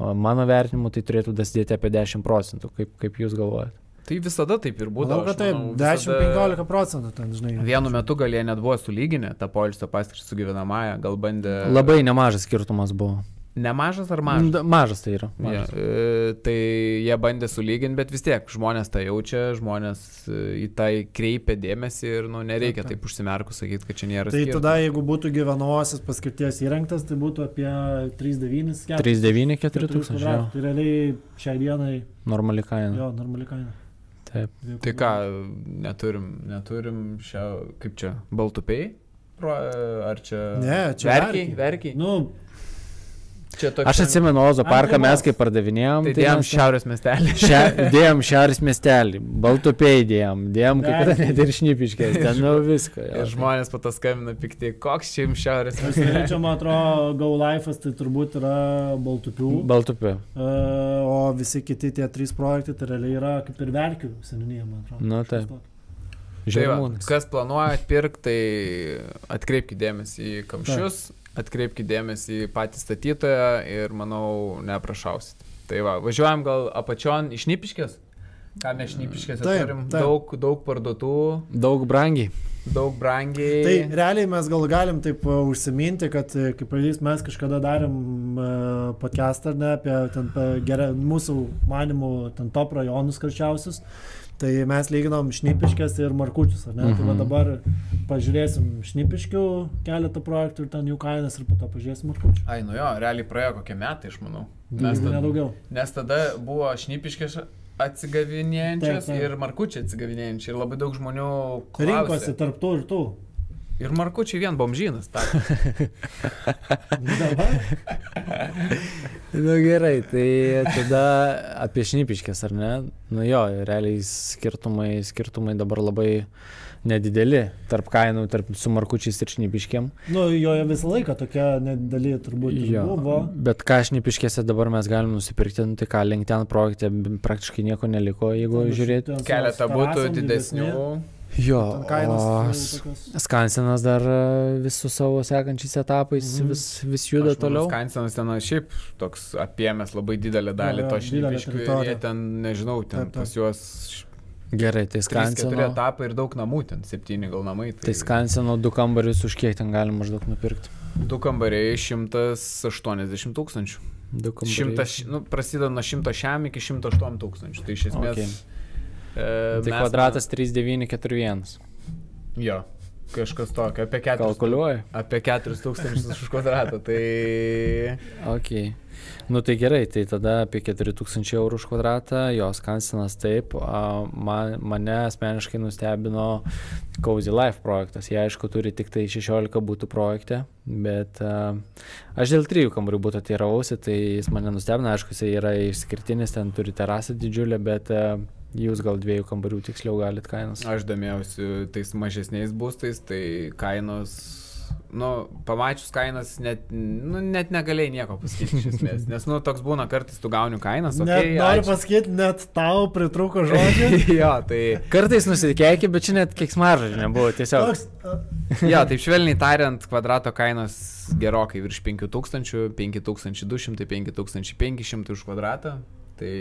O mano vertinimu tai turėtų dasidėti apie 10 procentų, kaip, kaip jūs galvojate. Tai visada taip ir būdavo. Manau, kad taip, manau, visada- 10-15 procentų ten, žinai. Vienu metu gal jie net buvo sulyginę tą poilsio paskirtį su gyvenamąją, gal bandė. Labai nemažas skirtumas buvo. Nemažas ar mažas? Da- Mažas tai yra. Ja, Mažas. e, tai jie bandė sulyginti, bet vis tiek žmonės tą jaučia, žmonės e, į tai kreipia dėmesį ir nu, nereikia Taip, taip užsimerkus sakyti, kad čia nėra. Tai skirtumo. tada, jeigu būtų gyvenamosios paskirties įrengtas, tai būtų apie 3,9 4. 3,9-4 tūkstančiai. Tai realiai šiai dienai, Normali kaina. jo, normali kaina. Taip. Tai ką, neturim, neturim šio, kaip čia, baltupiai? Ar čia... Ne, čia verkiai. verkiai. verkiai. Nu. Aš atsimenu Ozo parką, mes ribos. kai pardavinėjom. Tai dėjom mes ten- šiaurės miestelį. Šia, dėjom šiaurės miestelį, baltupiai dėjom, dėjom kai kada net ir šnipiškės, ten nu viską. jo. Ir žmonės po to skambina pikti, koks čia jums šiaurės Aš miestelis. čia, man atrodo, Go Life'as tai turbūt yra Baltupių. Baltupių. E, O visi kiti tie trys projektai tai realiai yra kaip ir verkių seninėje, man atrodo. Nu, Kažkas taip. tokio. Tai va, kas planuojat pirkti, tai atkreipkite dėmesį į kamščius, atkreipkite dėmesį į patį statytoją ir manau neprašausit. Tai va, važiuojam gal apačion iš Šnipiškės. Ką mes Šnipiškėse Taip, turim? taip. Daug, daug parduotuvų, Daug brangiai. daug brangiai. Tai realiai mes gal galim taip uh, užsiminti, kad uh, kaip pavyzdys mes kažkada darėm uh, podcastą ar ne apie ten, geria, mūsų manimų ten top rajonus karščiausius. Tai mes lyginom šnipiškės ir markučius, ar ne? Mhm. Tai Mhm. dabar pažiūrėsim šnipiškių keletą projektų ir ten jų kainas ir po to pažiūrėsim markučių. Ai, nu jo, realiai praėjo kokie metai, aš manau. Nes, Nes tad, nedaugiau. nes tada buvo šnipiškės atsigavinėjančios Taip, taip. ir markučiai atsigavinėjančiai ir labai daug žmonių Rinkosi klausė. tarp tų ir tų. Ir markučiai vien bomžynas. Na nu, gerai, tai tada apie šnipiškės, ar ne? Nu jo, realiai skirtumai, skirtumai dabar labai nedideli tarp kainų, tarp su markučiais ir šnipiškiam. Nu, joje visą laiką tokia nedideli turbūt Jo, buvo. bet ką šnipiškėse dabar mes galim nusipirkti, nu, tai ką, link ten projekte praktiškai nieko neliko, jeigu žiūrėti. Keletą būtų didesni, didesnių. Jo, kainos tokios. Skansenas dar e, vis su savo sekančiais etapais Mhm. vis, vis juda toliau. Skansenas ten šiaip toks apėmęs labai didelę dalį to šnipiškių. ir. Jie ten, nežinau, ten Taip, taip. pas juos Gerai, tai 3-4 skanseno. etapai ir daug namų, ten 7 gal namai. Tai skanseno du kambarius už kiek ten galima maždaug nupirkti? Du kambariai 180 tūkstančių. Du kambariai. Šimtas, nu, prasideda nuo 100 šiam iki 108 tūkstančių. Tai iš esmės. Okay. E, Tai mes- kvadratas 3941. Jo, kažkas tokio, apie 4 Kalkuliuoju. Apie 4 tūkstančius už kvadratą. Tai Ok. Nu tai gerai, tai tada apie 4000 eurų už kvadratą, jos kansinas taip, a, man, mane asmeniškai nustebino Cozy Life projektas. Jie aišku turi tik tai 16 būtų projekte, bet a, aš dėl trijų kambarių būtų teiravausi, tai jis mane nustebino, aišku, jis yra išskirtinis, ten turi terasą didžiulę, bet a, jūs gal dviejų kambarių tiksliau galit kainas. aš domėjausi tais mažesniais būstais, tai kainos. Nu, pamačius kainas net, nu, net negalėjai nieko pasakyti iš esmės. Nes, nu, toks būna kartais tu gauni kainas. Net Okay, noriu ačiū. pasakyti, net tau pritruko žodžių. jo, tai, Kartais nusikeikia, bet čia net kiek smaržas nebuvo, tiesiog. Toks, jo, taip švelniai tariant, kvadrato kainos gerokai virš 5000, 5200, 5500 už kvadratą. Tai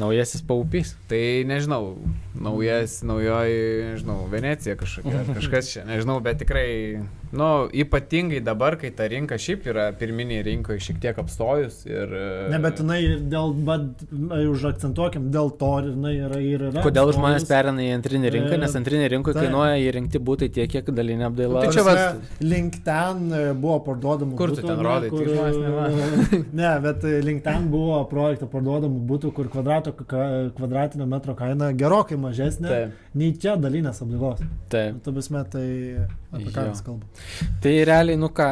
Naujasis paupys. Tai nežinau, naujas, naujoji, nežinau, Venecija kažkokia, ar kažkas čia, nežinau, bet tikrai, nu, ypatingai dabar, kai ta rinka šiaip yra pirminiai rinkoje šiek tiek apstojus ir... ne, bet jinai dėl, bet ai, užakcentuokim, dėl to jinai yra ir yra. Kodėl apstojus. žmonės perina į antrinį rinką, nes E, antrinė rinkoje taip. kainuoja įrengti būtai tiek, kiek dalinė apdaila. Tai Tai čia čia vat- link ten e, buvo parduodamų Kur tu butų, ten ne, rodai? Tai kur, žmonės nemato. ne, bet e, link ten buvo projektų parduodamų būtų, kur kvadrato, kvadratinio metro kaina gerokai mažesnė Taip. nei čia dalinės apdailos. Taip. Tu vis metai apie ką mes kalbame. Tai realiai, nu ką.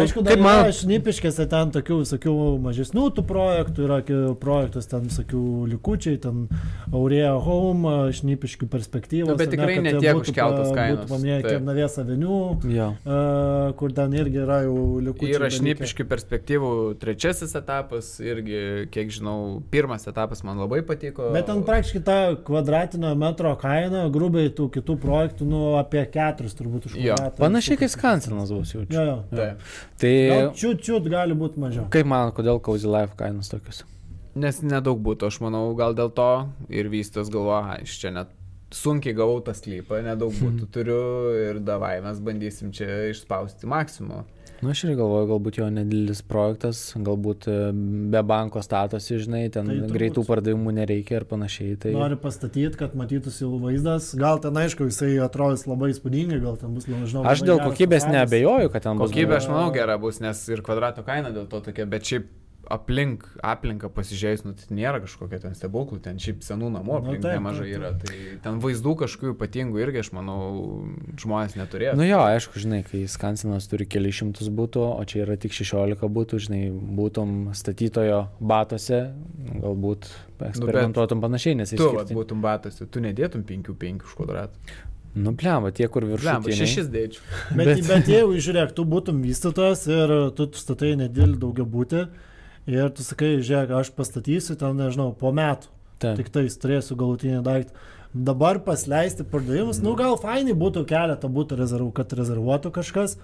Aišku, dar kaip man... yra šnipiškėse ten tokių visokių mažesnių tų projektų, yra projektas ten visokių likučiai, ten Aurėja Home, šnipiškių perspektyvos. Nu, bet tikrai kad ne čia tiek būtų užkeltos pa- kainos. būtų Paminėję. Kernavės avenių, Jo. uh, kur ten irgi yra jau likučiai. Yra šnipiškių perspektyvų trečiasis etapas, irgi, kiek žinau, pirmas etapas man labai patiko. Bet ten praktiškai ta kvadratinio metro kaina, grubiai tų kitų projektų, nu apie keturis turbūt už Jo. kvadratą. Panašiai kaip Skansenas bus Jo, jaučiu. jo. Taip. Tai čiut, čiut gali būti mažiau. kaip man, kodėl Cozy Life kainos tokios? Nes nedaug būtų, aš manau, gal dėl to ir vystos galvoja, iš čia net sunkiai gavau tą sklypą, nedaug būtų turiu ir davai mes bandysim čia išspausti maksimumą. Na, Nu, aš ir galvoju, galbūt jo nedidelis projektas, galbūt e, be banko statosi, žinai, ten Tai tai turbūt. greitų pardavimų nereikia ir panašiai. Tai... Nori pastatyti, kad matytųsi jau vaizdas. Gal ten, aišku, jisai atrodys labai įspūdingai, gal ten bus, nežinau. Aš dėl kokybės neabejoju, kad ten bus. Kokybė, aš manau, gera bus, nes ir kvadrato kaina dėl to tokia, bet šiaip aplink aplinką pasižiūrėjus, nu, tai nėra kažkokia ten stebuklų, ten šiaip senų namų Nu, aplink taip, nemažai yra. Tai ten vaizdų kažkokių ypatingų irgi, aš manau, žmonės neturėjo. Nu jo, aišku, žinai, kai Skansinas turi keli šimtus būtų, o čia yra tik 16 būtų, žinai, būtum statytojo batose, galbūt eksperimentuotum panašiai, nes tu vat, būtum batas, tu nedėtum 5-5 už kvadratą. Nu, blemba, tie, kur viršuje. šešis dėčiau. Bet, Bet- bet... jeigu, žiūrėk, tu būtum vystytojas ir tu statai nedėlį daugia būti ir tu sakai, žiūrėk, aš pastatysiu ten, nežinau, po metų. Taip. Tik tais turėsiu galutinį daiktą. Dabar pasleisti pardavimus, nu gal fainai būtų keletą būtų rezervų, kad rezervuotų kažkas,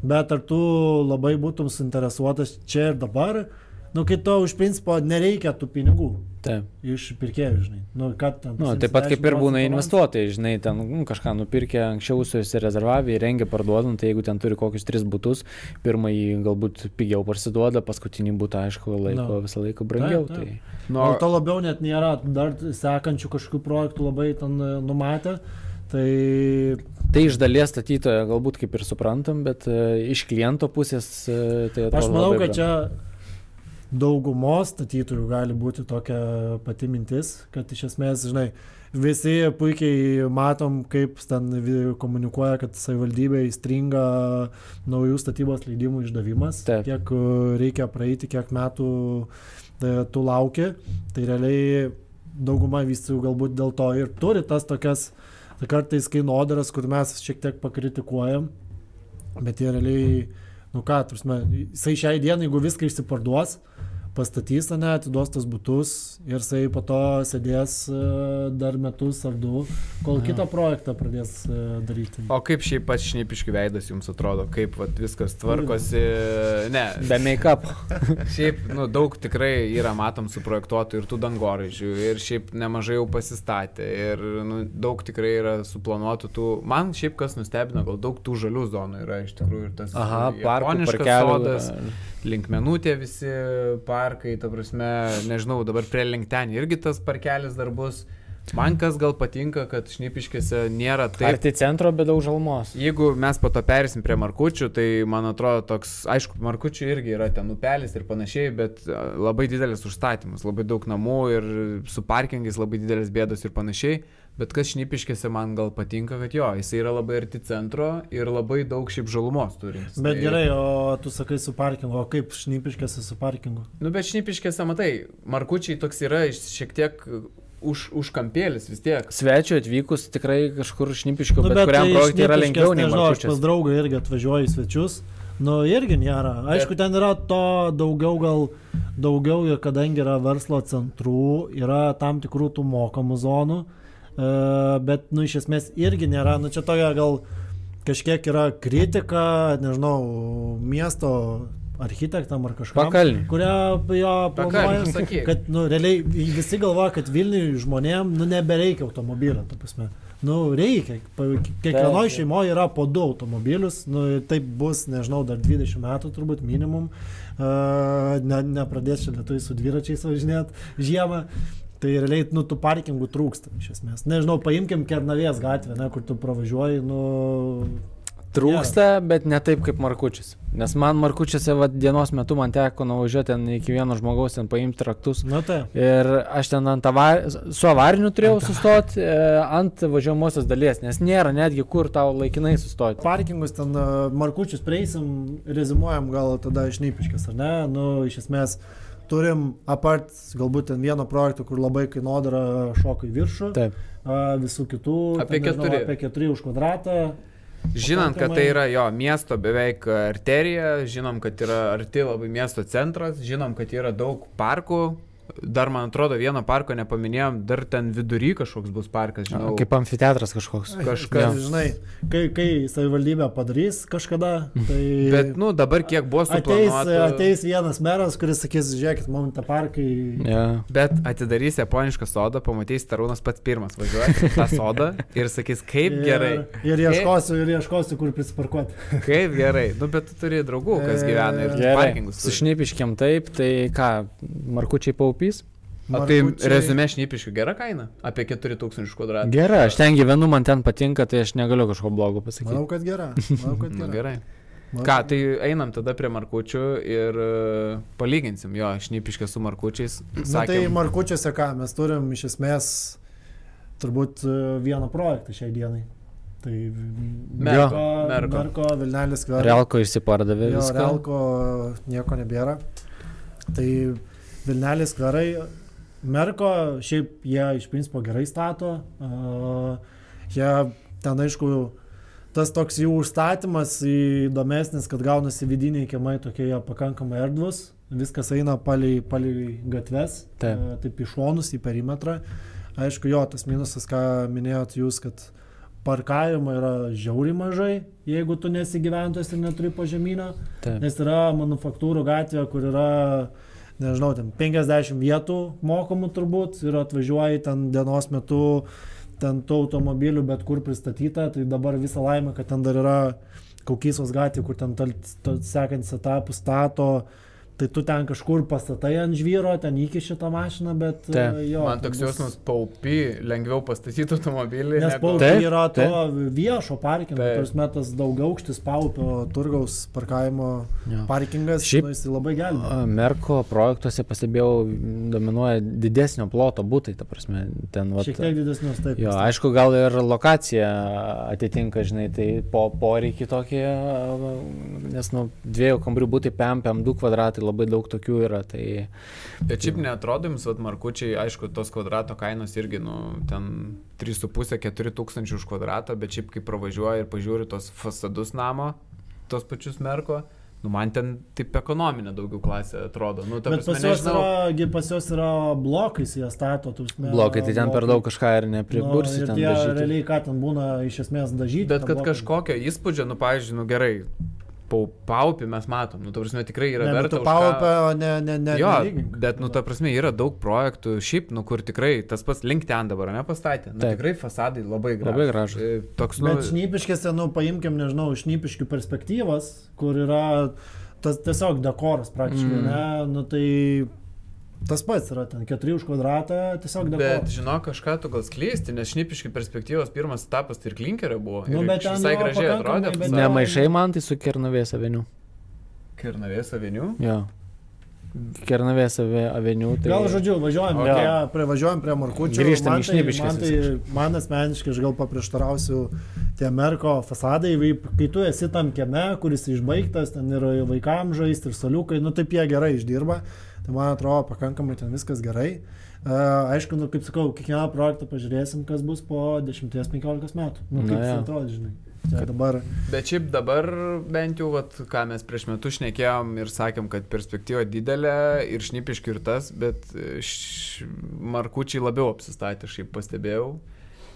bet ar tu labai būtum suinteresuotas čia ir dabar, nu kai to už principo nereikia tų pinigų Taip. iš pirkėjų, žinai. Nu, kad ten, Nu, taip pat kaip ir 10 būna investuotojai, žinai, ten nu, kažką nupirkė, anksčiau susirezervavę, įrengė, parduodant, tai jeigu ten turi kokius tris būtus, pirmąjį galbūt pigiau parsiduoda, paskutinį būtą, aišku, laiko Nu. visą laiką brangiau. Taip, taip. Tai... Nu, O to labiau net nėra, dar sekančių kažkokių projektų labai ten e, numatę. Tai tai iš dalies statytojo galbūt kaip ir suprantam, bet e, iš kliento pusės e, tai atrodo. aš manau, kad čia daugumos statytojų gali būti tokia pati mintis, kad iš esmės, žinai, visi puikiai matom, kaip ten komunikuoja, kad savivaldybė įstringa naujų statybos leidimų išdavimas, Taip. kiek e, reikia praeiti, kiek metų e, tu lauki. Tai realiai dauguma vystytojų galbūt dėl to ir turi tas tokias tai kartais kainodaras, kur mes šiek tiek pakritikuojam, bet jie realiai, nu ką, tursime, jisai šiai dienai, jeigu viską išsiparduos, pastatys, ne, atiduos tas būtus ir jisai po to sėdės e, dar metus ar du, kol Aha. kitą projektą pradės e, daryti. O kaip šiaip pats šnipiškių veidas jums atrodo, kaip vat, viskas tvarkosi? Ne, Be make-up. šiaip nu, daug tikrai yra matom suprojektuotų ir tų dangoraižių, ir šiaip nemažai jau pasistatė, ir nu, daug tikrai yra suplanuotų tų. Man šiaip kas nustebino, gal daug tų žalių zonų yra iš tikrųjų ir tas Aha, parkų, japoniškas sodas, linkmenutė visi parkai, ta prasme, nežinau, dabar prie linktenį irgi tas parkelis dar bus. Man kas gal patinka, kad šnipiškėse nėra taip Arti centro, bet daug žalmos. Jeigu mes po to perėsim prie markučių, tai man atrodo toks, aišku, markučių irgi yra ten upelis ir panašiai, bet a, labai didelis užstatymas, labai daug namų ir su parkingais labai didelis bėdos ir panašiai. Bet kas šnipiškėse man gal patinka, kad jo, jis yra labai arti centro ir labai daug šiaip žalumos turi. Bet gerai, o tu sakai su parkingu, o kaip šnipiškėsi su parkingu? Nu, bet šnipiškėse, matai, markučiai toks yra iš- šiek tiek už, užkampėlis vis tiek. Svečiu atvykus tikrai kažkur šnipiškiau, Nu, bet, bet kuriam tai projektui yra lengviau nei nežinau, Aš pas draugą irgi atvažiuoju į svečius. Nu, irgi nėra. Aišku, ten yra to daugiau, gal daugiau kadangi yra verslo centrų, yra tam tikrų tų mokamų zonų, e, bet, nu, iš esmės irgi nėra. Nu, čia tokia gal kažkiek yra kritika, nežinau, miesto architektam ar kažkam. Pakalnį. Kurią jo planuoja. Kad, nu, realiai visi galvoja, kad Vilniui žmonėm, nu, nebereikia automobilio, ta prasme. Nu, reikia. Kiekvienoje šeimoje yra po du automobilius. Nu, ir taip bus, nežinau, dar 20 metų turbūt minimum. Uh, ne, nepradės čia lietuviai su dviračiais važinėti žiemą. Tai realiai, nu, tų parkingų trūksta iš esmės. Nežinau, paimkim Kernavės gatvę, ne, kur tu pravažiuoji, nu... Trūksta, bet ne taip kaip Markučius. Nes man Markučiuose va, dienos metu man teko nuvažiuoti ten iki vieno žmogaus, ten paimti raktus. Nu, tai. Ir aš ten ant avar... su avariniu turėjau sustoti e, ant važiuojamosios dalies, nes nėra netgi kur tau laikinai sustoti. Parkingus ten e, markučius prieisim, rezimuojam gal tada išnypiškės, ar ne? Nu, iš esmės turim apart galbūt ten vieno projekto, kur labai kainodara šoka į viršų, Taip. a, visų kitų. Apie ten, nežinau, keturi. Apie 4 už kvadratą. Žinant, kad tai yra jo miesto beveik arterija, žinom, kad yra arti labai miesto centras, žinom, kad yra daug parkų. Dar, man atrodo, vieno parko nepaminėjom, dar ten vidury kažkoks bus parkas, žinau. Kaip amfiteatras kažkoks. kažkas. Kas, žinai, kai, kai savivaldybė padarys kažkada, tai... Bet, nu, dabar kiek buvo Ateis, suplanuota. ateis vienas meras, kuris sakys, žiūrėkit, mums tą parką į... Ja. Bet atidarys japonišką sodą, pamatys Tarūnas pats pirmas važiuoja tą sodą ir sakys, kaip gerai. Ir, ir ieškosiu, ir ieškosiu, kur prisiparkuoti. Kaip gerai. Nu, bet tu turi draugų, kas gyvena ir Gerai. parkingus. Su šnipiškiam taip, tai ką, Markučiai paupys? O tai rezume šnipiškių gera kaina? Apie 4000 kvadratų. Gerai, aš ten gyvenu, man ten patinka, tai aš negaliu kažko blogo pasakyti. Manau, kad gera. Manau, kad Nu, gera. gerai. Ką, tai einam tada prie markučių ir e, palyginsim jo, šnipiškę su markučiais. Na tai markučiuose ką, mes turim iš esmės turbūt e, vieną projektą šiai dienai. Tai Merko, Merko, Merko. Vilnelis Kveras. Realko išsipardavė Jo. Realko nieko nebėra. Tai Vilnelis Kverai, Merko, šiaip jie iš principo gerai stato. Uh, jie ten aišku, tas toks jų užstatymas įdomesnis, kad gaunasi vidiniai kiemai tokie pakankamai erdvus. Viskas eina palei, palei gatves, Taip. taip į šonus, į perimetrą. Aišku, jo, tas minusas, ką minėjot jūs, kad parkavimo yra žiauriai mažai, jeigu tu nesi gyventojas ir neturi pažemynio. Taip. Nes yra manufaktūrų gatvė, kur yra, nežinau, ten 50 vietų mokamų turbūt ir atvažiuoji ten dienos metu, ten tų automobilių bet kur pristatyta, tai dabar visą laimę, kad ten dar yra Kaukysos gatvė, kur ten tal- tal- sekantis etapus stato, tai tu ten kažkur pastatai ant žvyro, ten iki šitą mašiną, bet Taip. e, jo. Man tai toks bus- jausmas paupi, lengviau pastatyti automobilį. Nes negu- paupio Taip, yra to taip. viešo parkingo, tas metas daugiaaukštis paupio turgaus parkavimo Jo. parkingas, Šiaip- nu, jis labai gelbė. A, Merko projektuose pastebėjau, dominuoja didesnio ploto būtai, ta prasme, ten vat, Šiek tiek didesnius taip. Jo, aišku, gal ir lokacija atitinka, žinai, tai po poreikį tokį, nes, nu, dviejų kambarių būtai PM, PM2 kvadratai, labai daug tokių yra, tai Bet šiaip netrodo jums, vat, markučiai, aišku, tos kvadrato kainos irgi, nu, ten 3,5-4 tūkstančių už kvadratą, bet šiaip kai pravažiuoji ir pažiūri tos fasadus namo, tos pačius merko, nu, man ten taip ekonominė daugiau klasė atrodo. Nu, Bet prasme, pas juos, nežinau. yra, pas juos yra blokais, jie stato. tu prasme, blokai, tai ten per blokai. daug kažką ir nepribursi Nu, ten ir tie dažyti. realiai, ką ten būna iš esmės dažyti. Bet kad blokai. kažkokio įspūdžio, nu, pavyzdžiui, nu gerai, paupį mes matom, nu, ta prasme, tikrai yra Ne, bet verta. už ką- paupę, o ne, ne, ne. Jo, nelygink. bet, nu, ta prasme, yra daug projektų, šiaip, nu, kur tikrai tas pats link ten dabar, ne, pastatė. Nu, Taip. tikrai fasadai labai gražus. Labai gražūs. E, Toks, nu, Bet šnypiškėse, nu, paimkim, nežinau, iš šnypiškių perspektyvos, kur yra tas tiesiog dekoras praktiškai, mm. ne, nu tai tas pats yra ten 4 už kvadratą, tiesiog Bet dekoras. žinok, kažką tu gal skleisti, nes šnipiškai perspektyvos pirmas etapas tai ir klinkerio buvo. Nu, ir bet ten visai gražiai atrodė. bet fasadas. Ne maišai man tai su Kernavės aveniu. Kernavės aveniu. Jo. Kernavės ave- aveniu. Tai... Gal žodžiu, važiuojam, Jo. prie, prie, važiuojam prie Markučio. Grįžtam į tai- Šnipiškes Man, tai, man asmeniškai, aš gal paprieštarausiu, tie Merko fasadai, kai tu esi tam kieme, kuris išbaigtas, ten yra vaikams žaisti ir soliukai, nu taip jie gerai išdirba. Tai man atrodo, pakankamai ten viskas gerai. Uh, aišku, nu, kaip sakau, kiekvieną projektą pažiūrėsim, kas bus po 10-15 metų. Nu, kaip jo. atrodo, žinai. Čia dabar. Bet šiaip dabar bent jau, vat, ką mes prieš metus šnekėjom ir sakėm, kad perspektyva didelė ir šnipiški ir tas, bet e, š... markučiai labiau apsistatė, šiaip pastebėjau.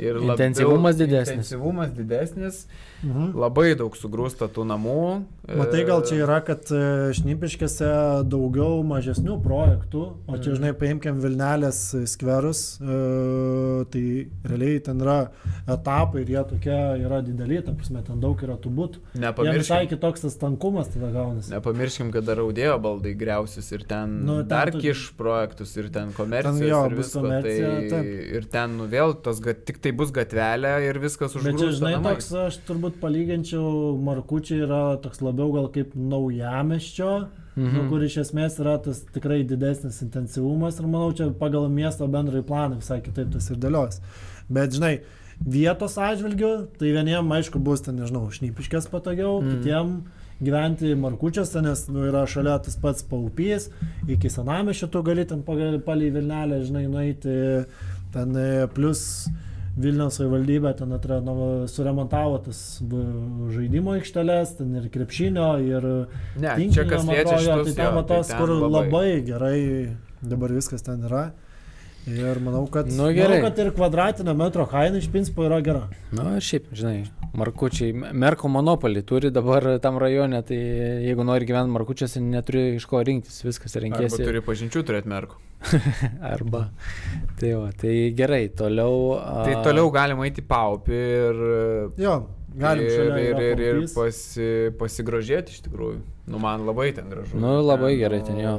Ir labiau- Intensyvumas didesnis. Intensyvumas didesnis, Mhm. labai daug sugrūsta tų namų. Matai, gal čia E, yra, kad e, šnipiškėse daugiau mažesnių projektų, o čia, Mhm. žinai, paimkim Vilnelės skverus, e, tai realiai ten yra etapai ir jie tokie yra dideli, ta prasme, ten daug yra tų būtų. Jie visai Nepamirškim, kitoks tas tankumas tada gaunasi. nepamirškim, kad dar audėjo baldai greusius ir ten, Nu, ten dar tu- kiš projektus ir ten komercijos Ten jo, ir visko. komercija, tai, taip. ir ten nu vėl tos, tik tai bus gatvelė ir viskas Bet čia, užgrūsta. žinai, namai. toks, aš turbūt palyginčiau, Markučiai yra toks labiau gal kaip naujameščio, mhm. nu, Mhm. kur iš esmės yra tas tikrai didesnis intensyvumas ir manau, čia pagal miesto bendrąjį planą visai kitaip tas ir dėlios. Bet, žinai, vietos atžvilgių, tai vieniem, aišku, bus ten, nežinau, šnypiškės patogiau, Mhm. kitiem gyventi Markučiuose, nes nu, yra šalia tas pats paupys, iki senamešio tu gali ten palei Vilnelę, žinai, nueiti, ten e, plus Vilniaus savivaldybė ten atrado, suremontavo tas žaidimo aikšteles, ten ir krepšinio, ir Ne, čia kas liečia tai ten jo, va tos, tai kur ten labai. labai gerai dabar viskas ten yra. Ir manau, kad, Nu, gerai. manau, kad ir kvadratinio metro kaina iš principo yra gera. Na, ir šiaip, žinai, Markučiai, Merko monopolį turi dabar tam rajone, tai jeigu nori gyventi Markučiuose, neturi iš ko rinktis, viskas Arba renkėsi. turi pažinčių turėti merkų. Arba. Tai, va, tai gerai, toliau. a, Tai toliau galima eiti paupį ir, Jo, galim ir, ir, ir, ir pasi, pasigrožėti iš tikrųjų. Nu, man labai ten gražu. Nu, labai Ten, gerai ten, jo.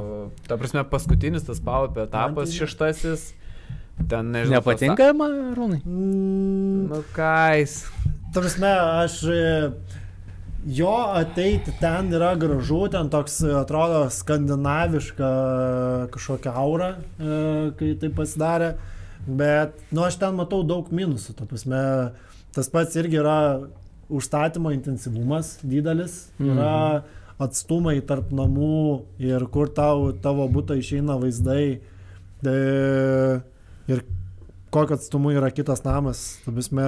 Ta prasme, paskutinis tas paupio etapas, šeštasis. Ten nežinau. tas- Nepatinka man, Rūnai? Mm, Nu, kais. Ta prasme, aš e, jo ateiti ten yra gražu, ten toks atrodo skandinaviška kažkokia aura, e, kai tai pasidarė, bet, nu, aš ten matau daug minusų, ta prasme, tas pats irgi yra užstatymo intensyvumas didelis, yra atstumai tarp namų ir kur tau, tavo būtų išeina vaizdai e, ir kokio atstumu yra kitas namas, prasme,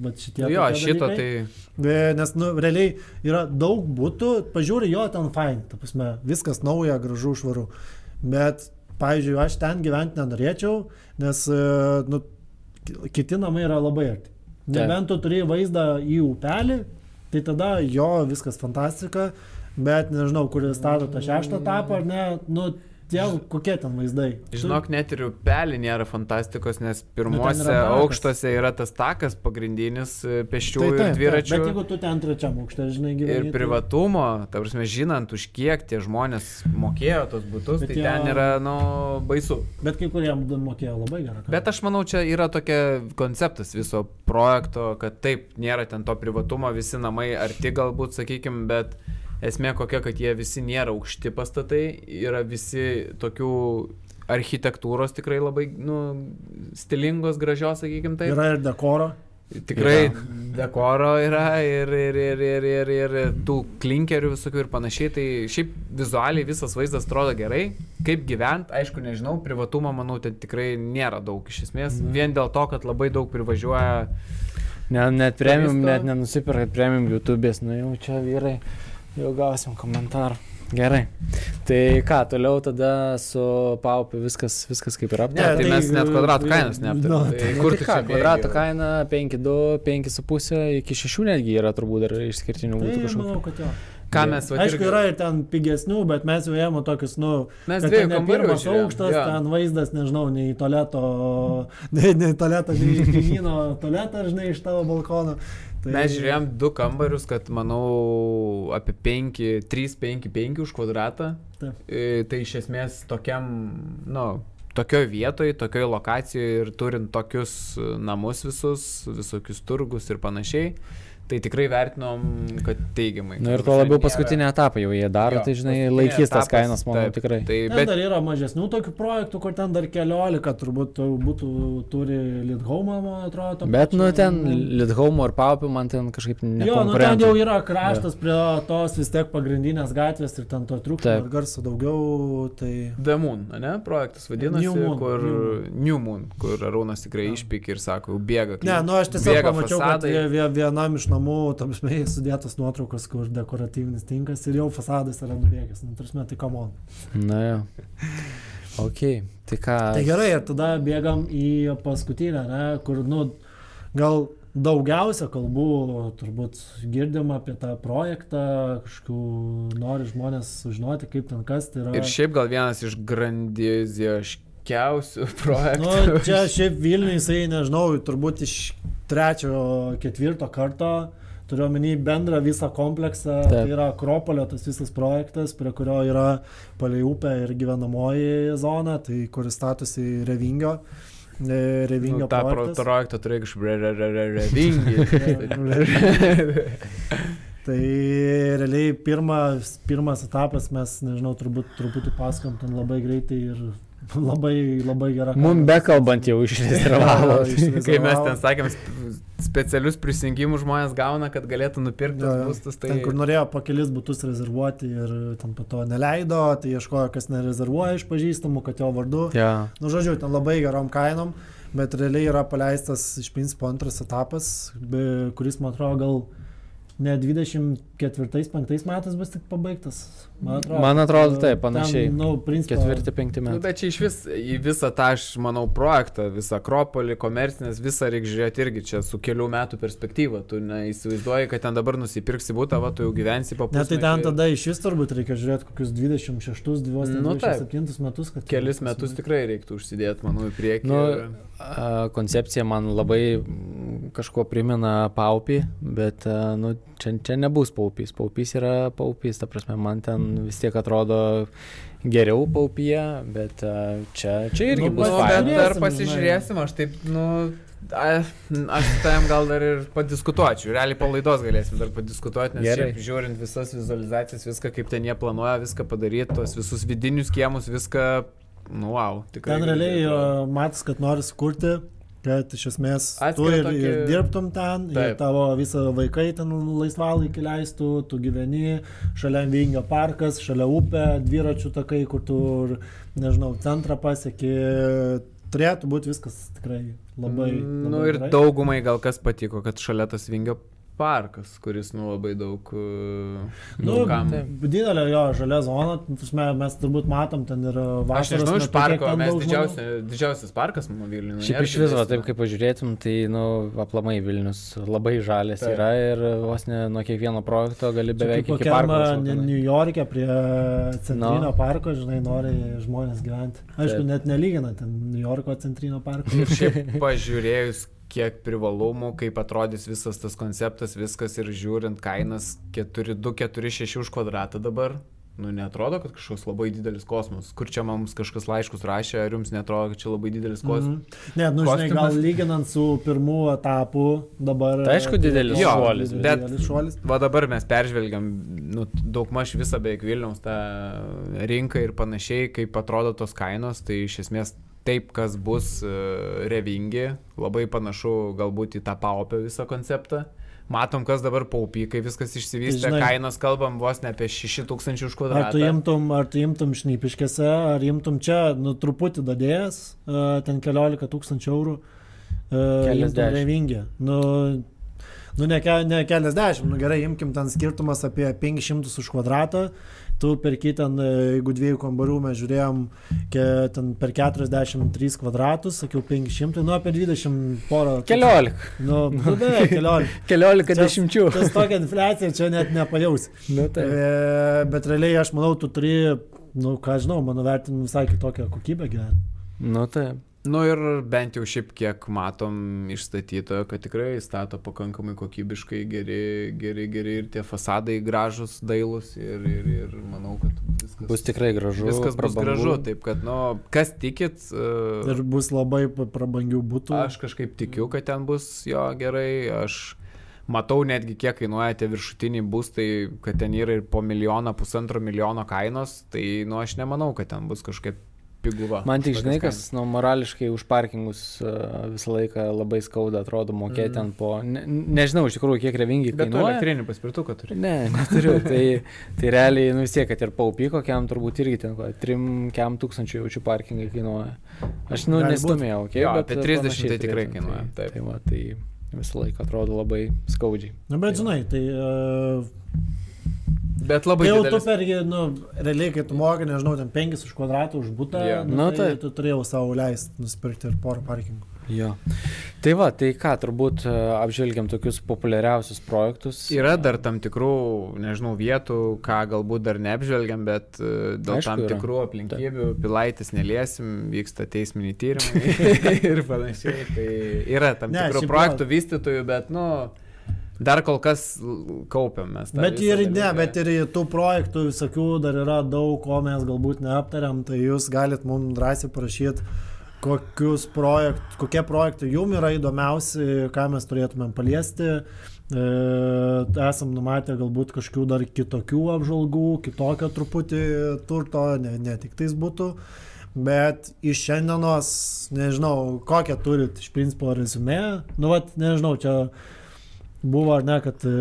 va šitie. Jo, šito dalykai. tai... E, Nes, nu, realiai yra daug būtų, pažiūri, jo, ten fine, ta prasme, viskas nauja, gražu, švaru. Bet, pavyzdžiui, aš ten gyventi nenorėčiau, nes, e, nu, ki- kiti namai yra labai arti. Nebent tu turi vaizdą į upelį, tai tada jo, viskas fantastika, bet nežinau, kur jis stato tą šeštą etapą ar ne, nu, tie kokie ten vaizdai. Žinok, net ir upelį nėra fantastikos, nes pirmuose yra takas. aukštuose yra tas takas pagrindinis e, Tai pėsčiųjų taip, ir taip, dviračių. Bet jeigu tu ten trečiam aukšte, žinai, gyveni. Ir tai- privatumo, ta prasme, žinant, už kiek tie žmonės mokėjo tos būtus, Bet tai jo- ten yra, nu, baisu. Bet kai kuriem mokėjo labai gerą. kainą. Bet aš manau, čia yra tokia konceptas viso projekto, kad taip, nėra ten to privatumo, visi namai arti galbūt, sakykime, bet esmė kokia, kad jie visi nėra aukšti pastatai, yra visi tokių architektūros tikrai labai, nu, stilingos, gražios, sakykime, taip. Yra ir dekoro. Tikrai dekoro yra ir, ir, ir, ir, ir, ir tų klinkerių visokių ir panašiai. Tai šiaip vizualiai visas vaizdas atrodo gerai. Kaip gyvent, aišku, nežinau, privatumo, manau, ten tikrai nėra daug iš esmės. Mhm. Vien dėl to, kad labai daug privažiuoja. Ne, net premium, net nenusipirkat premium YouTube'ės, nu jau čia vyrai, jau gausim komentarą. Gerai. Tai ką, toliau tada su paupiu viskas, viskas kaip ir Ne, aptarta. tai tai, mes net kvadratų e, kainos nu, neaptarėme. tai- Tai Nu, kur tai ką, čia kvadrato kaina 5,2, 5,5 iki 6 netgi yra turbūt dar išskirtinių būtų Tai kažkokių. manau, kad jo. Ką mes va Aišku, yra ir ten pigesnių, bet mes jau ėmėm tokius, nu, Mes kad dviejų ne kambarių pirmas aukštas, jo. ten vaizdas, nežinau, nei į tualeto, nei, nei į tualetą, nei kaimyno tualetą, žinai, iš tavo balkono. Tai, Mes žiūrėjom du kambarius, kad manau apie 5, 3, 5, 5 už kvadratą. Taip. E, Tai iš esmės tokiam, nu, tokioj vietoj, tokioj lokacijoje ir turint tokius namus visus, visokius turgus ir panašiai, tai tikrai vertinom, kad teigiamai. Na Nu, ir tuo labiau paskutinį etapą jau jie daro, Jo, tai žinai, laikys tas etapas, kainas, manau, taip, tikrai. Tai, Ten bet dar yra mažesnių tokių projektų, kur ten dar keliolika turbūt būtų, turi Lidhome, man atrodo. Bet, nu, pačio- ten Lidhome ir paupiu man ten kažkaip Jo, nu ten jau yra kraštas prie tos vis tiek pagrindinės gatvės ir ten to Taip. ir garso daugiau, tai... The Moon, ne, projektas vadinasi, New Moon, kur New Moon. New Moon, kur Arūnas tikrai Jo. išpykė ir sako, bėga. Ne, nu aš tiesiog pamačiau, kad fasadai. vie- vienam iš namų, tam smėjai sudėtos nuotraukos, kur dekoratyvinis tinkas ir jau fasadas yra nubėgęs. Nu, tarsi, tai kamon. Na jo. Ok, tai ką. Tai gerai, ir tada bėgam į paskutinę, ne, kur, nu, gal daugiausia kalbų turbūt girdim apie tą projektą, kažkokių nori žmonės sužinoti, kaip ten kas tai yra. Ir šiaip gal vienas iš grandioziškiausių projektų. Nu, čia šiaip Vilniui jisai, nežinau, turbūt iš trečio, ketvirto karto turiu omeny bendrą visą kompleksą. Taip. Tai yra Akropolio tas visas projektas, prie kurio yra palei upę ir gyvenamoji zona, tai kuris statosi Revingio. e, Revingio Nu, tą pro- projektas. projektą turėjo kažkaip re, re, re, re, revingi. Tai realiai pirmas, pirmas etapas mes, nežinau, turbūt truputį paskom ten labai greitai ir labai, labai gera. Mums bekalbant jau išrezervavo. Kai mes ten sakėm, sp- specialius prisijungimus žmonės gauna, kad galėtų nupirkti jo. būstus. Tai... Ten, kur norėjo po kelis būtus rezervuoti ir ten po to neleido, tai ieškojo, kas nerezervuoja iš pažįstamų, kad jo vardu. Ja. Nu, žodžiu, ten labai gerom kainom, bet realiai yra paleistas iš principo antras etapas, kuris, man atrodo, gal ne 24-5 metais bus tik pabaigtas. Man atrodo, Man atrodo, taip, panašiai. Ten, nu, principo, Ketvirti, penkti Nu, metai. bet čia iš vis į visą tą, aš manau, projektą, visą Akropolį, komercinės, visą reikia žiūrėti irgi čia su kelių metų perspektyva. Tu neįsivaizduoji, kad ten dabar nusipirksi būtą, va, tu jau gyvensi po Ne, tai ten tada iš vis turbūt reikia žiūrėti kokius 26, 27 Nu, metus, kad... kelis metus tikrai reiktų užsidėti, manau, į priekį. Nu, ir- koncepcija man labai mm, kažko primena paupį, bet nu, čia, čia nebus paupys. Paupys yra paupys, ta prasme, man ten vis tiek atrodo geriau paupyje, bet čia, čia irgi Nu, bus faina. bet dar Pasižiūrėsim, aš taip, nu, A, aš su tavim gal dar ir padiskutuočiau. Realiai po laidos galėsim dar padiskutuoti, nes Gerai. šiaip žiūrint visas vizualizacijas, viską kaip ten jie planuoja, viską padaryti, tos visus vidinius kiemus, viską, nu, wow, tikrai. Ten realiai matas, kad nori sukurti, kad iš esmės tu Atskirą ir, tokį- ir dirbtum ten, ir Taip. tavo visą vaikai ten laisvalaikį leistų, tu gyveni, šalia Vingio parkas, šalia upė, dviračių takai, kur tu, ir, nežinau, centrą pasieki. Turėtų būti viskas tikrai labai. Nu labai ir gerai. daugumai gal kas patiko, kad šalia tas Vingio parkas, kuris, nu, labai daug... uh, Nu, daugam- didelė jo žalia zona, mes turbūt matom ten ir vasaros. Aš nežinau, iš parko, mes didžiausia, didžiausias parkas mano Vilniuje. Šiaip iš viso, taip kaip pažiūrėtum, tai, nu, aplamai Vilnius labai žalės Taip. yra ir vos ne nuo kiekvieno projekto gali beveik kaip iki kokiam tenai. New York'e prie centrinio No. parko, žinai, nori žmonės gyventi. Aišku, Taip. net nelyginant ten New Yorko centrinio parko. Ir šiaip pažiūrėjus, kiek privalumų, kaip atrodys visas tas konceptas, viskas ir žiūrint kainas 4-2-4-6 už kvadratą dabar. Nu, netrodo, kad kažkoks labai didelis kosmos. Kur čia mums kažkas laiškus rašė, ar jums netrodo, kad čia labai didelis kosmos? Mhm. Ne, nu, žinai, gal lyginant su pirmu etapu dabar. Tai aišku, didelis Jo, šuolis, bet- Didelis šuolis. Va dabar mes peržvelgiam, nu, daug maž visą beveik Vilniaus tą rinką ir panašiai, kaip atrodo tos kainos, tai iš esmės taip, kas bus uh, revingi, labai panašu galbūt į tą paupio visą konceptą. Matom, kas dabar paupy, kai viskas išsivystė, Tai kainos kalbam vos ne apie 6000 už Ar tu kvadratą. imtum, ar tu imtum šnypiškėse, ar imtum čia, nu, truputį dadėjęs, uh, ten keliolika tūkstančių eurų. Uh, Keliasdešimt. Revingė. Nu, nu ne, ke, ne keliasdešimt, nu gerai, imkim ten skirtumas apie 500 už kvadratą. Tu perki ten, e, jeigu dviejų kambarių mes žiūrėjom, ke, ten per 43 kvadratus, sakiau 500, nu apie 20 porą. Keliolika. Nu, nu beveik keliolika. Keliolika Čia- dešimčių. Tas tokia infliacija čia net nepajaus. Nu, tai. E, bet realiai aš manau, tu turi, nu ką žinau, mano vertinimu visai kitokią kokybę gyventi. Nu, tai. Nu ir bent jau šiaip kiek matom iš statytojo, kad tikrai stato pakankamai kokybiškai, geri, geri, geri ir tie fasadai gražus, dailus ir, ir, ir manau, kad viskas Bus tikrai gražu. Viskas bus prabangu. gražu, taip kad, nu, kas tikit, uh, Ir bus labai prabangių būtų. aš kažkaip tikiu, kad ten bus jo gerai, aš matau netgi kiek kainuoja tie viršutiniai būstai, kad ten yra ir po milijoną, pusantro milijono kainos, tai, nu, aš nemanau, kad ten bus kažkaip piguva. Man tik už žinai, kas nu, morališkai už parkingus uh, visą laiką labai skauda, atrodo, mokėti Mm. ten po... Ne, nežinau iš tikrųjų, kiek revingi kainas. Bet tu kainuoja. elektrinį paspirtuką turi. Ne, neturiu. Tai, tai realiai, nu vis tiek, kad ir paupy kokiam turbūt irgi ten, ko, 3 tūkstančių jaučių parkingai kainuoja. Aš, nu, nestumėjau, okay, Jo, bet apie 30 panašiai tai tikrai kainuoja, Tai, taip. tai, va, tai visą laiką atrodo labai skaudžiai. Na, bet Tai žinai, tai... Uh, Bet labai jau tu didelis. pergi, nu, realiai, kai tu moki, nežinau, ten 5 už kvadratą už būtą, Jo. nu, Nu, tai, tai- tu turėjau savo leisti nusipirkti ir porą parkingų. Jo. Tai va, tai ką, turbūt e, apžvelgiam tokius populiariausius projektus. Yra dar tam tikrų, nežinau, vietų, ką galbūt dar neapžvelgiam, bet e, dėl Aišku, tam yra. tikrų aplinkybių pilaitis neliesim, vyksta teisminiai tyrimai ir panašiai. Tai yra tam Ne, tikrų projektų vystytojų, bet, nu, dar kol kas kaupiam mes. Bet ir ne, bet ir tų projektų visokių dar yra daug, ko mes galbūt neaptariam, tai jūs galit mums drąsiai parašyti, kokius projektus, kokie projektai jums yra įdomiausi, ką mes turėtumėm paliesti. E, esam numatę galbūt kažkokių dar kitokių apžvalgų, kitokio truputį turto, ne, ne tik tais būtų. Bet iš šiandienos, nežinau, kokią turit iš principo rezumė. Nu, vat, nežinau, čia buvo ar ne, kad e,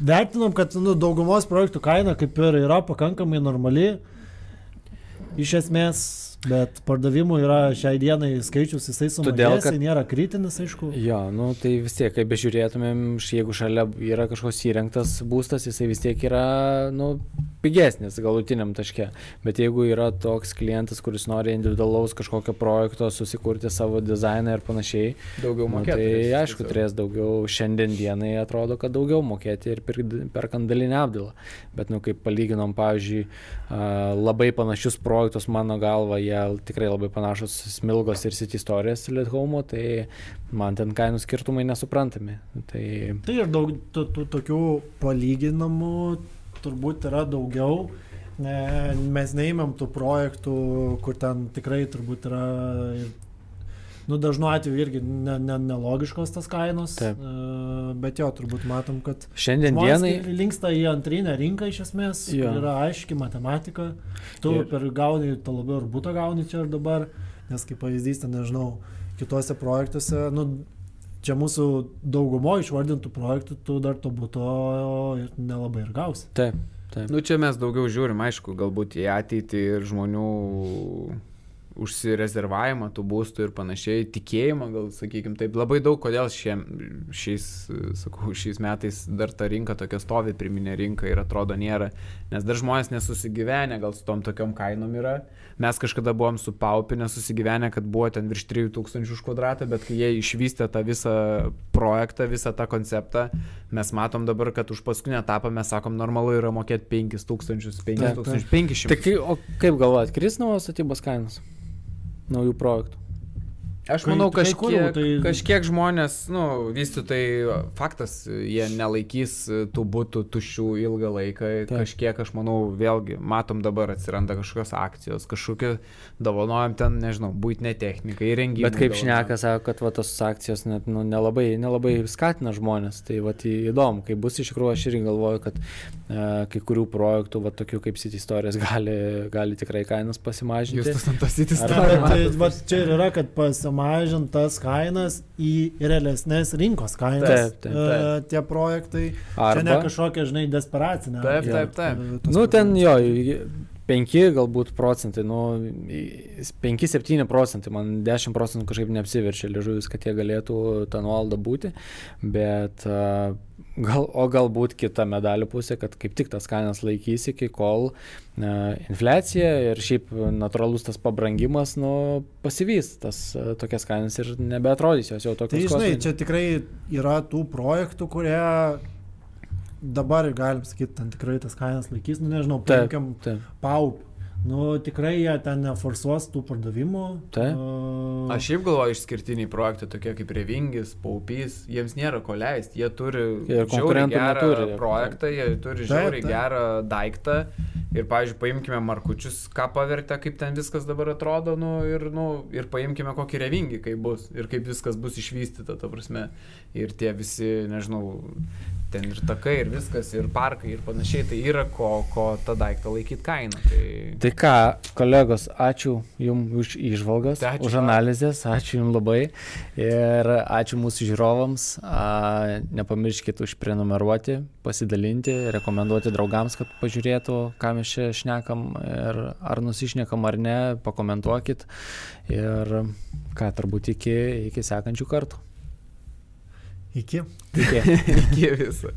vertinom, kad nu, daugumos projektų kaina kaip ir yra pakankamai normali. Iš esmės, bet pardavimų yra šiai dienai skaičius, jisai Todėl, sumažėjęs, kad- kad... nėra kritinis, aišku. Jo, nu tai vis tiek, kaip bežiūrėtumėm, jeigu šalia yra kažkoks įrengtas būstas, jisai vis tiek yra, nu, pigesnis galutiniam taške. Bet jeigu yra toks klientas, kuris nori individualaus kažkokio projekto, susikurti savo dizainą ir panašiai, daugiau nu, mokėti. tai aišku, turės daugiau, šiandien dienai atrodo, kad daugiau mokėti ir perkant dalinę apdėlą. Bet, nu, kaip palyginom, pavyzdžiui, a, labai panašius projektus, mano galva, jie tikrai labai panašus Smilgos ir City Stories Let Home, tai man ten kainų skirtumai nesuprantami. Tai Tai ir daug tų, tokių palyginamų turbūt yra daugiau. Ne, mes neįmėm tų projektų, kur ten tikrai turbūt yra nu, dažnu atveju irgi ne, ne, nelogiškos tas kainos, Taip. e, bet jo, turbūt matom, kad Šiandien dienai. linksta į antrinę rinką iš esmės, Jo. yra aiški matematika, tu Ir- per gauni, to labiau ir būtų gauni čia ir dabar, nes kaip pavyzdys, ten nežinau, kituose projektuose, nu, čia mūsų daugumo išvardintų projektų, tu dar to būto ir nelabai ir gausi. Taip, taip. Nu, čia mes daugiau žiūrim, aišku, galbūt į ateitį ir žmonių užsirezervavimą tų būstų ir panašiai, tikėjimą, gal sakykim, taip labai daug, kodėl šiem, šiais, sakau, šiais metais dar ta rinka tokia stovi, priminė rinka ir atrodo nėra, nes dar žmonės nesusigyvenę, gal su tom tokiom kainom yra. Mes kažkada buvom su Paupinė susigyvenę, kad buvo ten virš 3000 už kvadratą, bet kai jie išvystė tą visą projektą, visą tą konceptą, mes matom dabar, kad už paskutinę etapą mes sakom, normalu yra mokėti 5000, 5500. Tai kai, o kaip galvojat, kris naujos statybos kainos? Naujų projektų. Aš Kai manau, tikrai kažkiek, kuriau, tai- kažkiek žmonės, nu, vystytojai, faktas, jie nelaikys tų būtų tuščių ilgą laiką. Taip. Kažkiek, aš manau, vėlgi, matom dabar atsiranda kažkokios akcijos, kažkokie dovanojam ten, nežinau, būtinė technika, įrengimai. Bet kaip dovanojam. šneka, sako, kad va, tos akcijos net nu, nelabai, nelabai skatina žmonės. Tai va, į- įdomu, kaip bus iš tikrųjų, aš irgi galvoju, kad e, kai kurių projektų, va, tokių kaip City Stories, gali, gali tikrai kainas pasimažinti. Jūs tas Ar- Ne, Ar- bet tai, va, čia ir yra, kad pasimažintas kainas į realesnės rinkos kainas. Taip, taip, e, taip. Tie projektai. Čia ne Arba, kažkokia, žinai, desperacinė. Taip, taip, taip. e, tos nu, ten jo, 5 galbūt procentai, nu, 5-7 procentai, man 10 procentų kažkaip neapsiverčia ližuvis, kad jie galėtų tą nuolaidą būti, bet a, gal, o galbūt kita medalio pusė, kad kaip tik tas kainas laikys iki kol a, infliacija ir šiaip natūralus tas pabrangimas, nu, pasivys tas a, tokias kainas ir nebeatrodys jos jau Tai tokios. žinai, kosminės. čia tikrai yra tų projektų, kurie dabar galim sakyti, ten tikrai tas kainas laikys, nu nežinau, paimkim paup. Nu tikrai jie ten neforsuos tų pardavimų. Taip. Uh, Aš šiaip galvoju, išskirtiniai projektai tokie kaip Revingis, Paupys, jiems nėra ko leisti, jie turi žiauriai gerą neturi. projektą, jie turi Taip, žiauriai taip. gerą daiktą. Ir, pavyzdžiui, paimkime Markučius, ką pavertė, kaip ten viskas dabar atrodo, nu, ir, nu, ir paimkime kokį revingį, kaip bus, ir kaip viskas bus išvystyta, ta prasme. Ir tie visi, nežinau, ten ir takai, ir viskas, ir parkai, ir panašiai, tai yra ko, ko tą daiktą laikyti kainą. Tai... Tai ką, kolegos, ačiū Jums už išvalgas, Tai ačiū už analizės, ačiū Jums labai ir ačiū mūsų žiūrovams. A, nepamirškit užprenumeruoti, pasidalinti, rekomenduoti draugams, kad pažiūrėtų, ką mes čia šnekam ir ar nusišnekam ar ne, pakomentuokit ir ką, turbūt iki, iki sekančių kartų. Iki. Iki. Iki viso.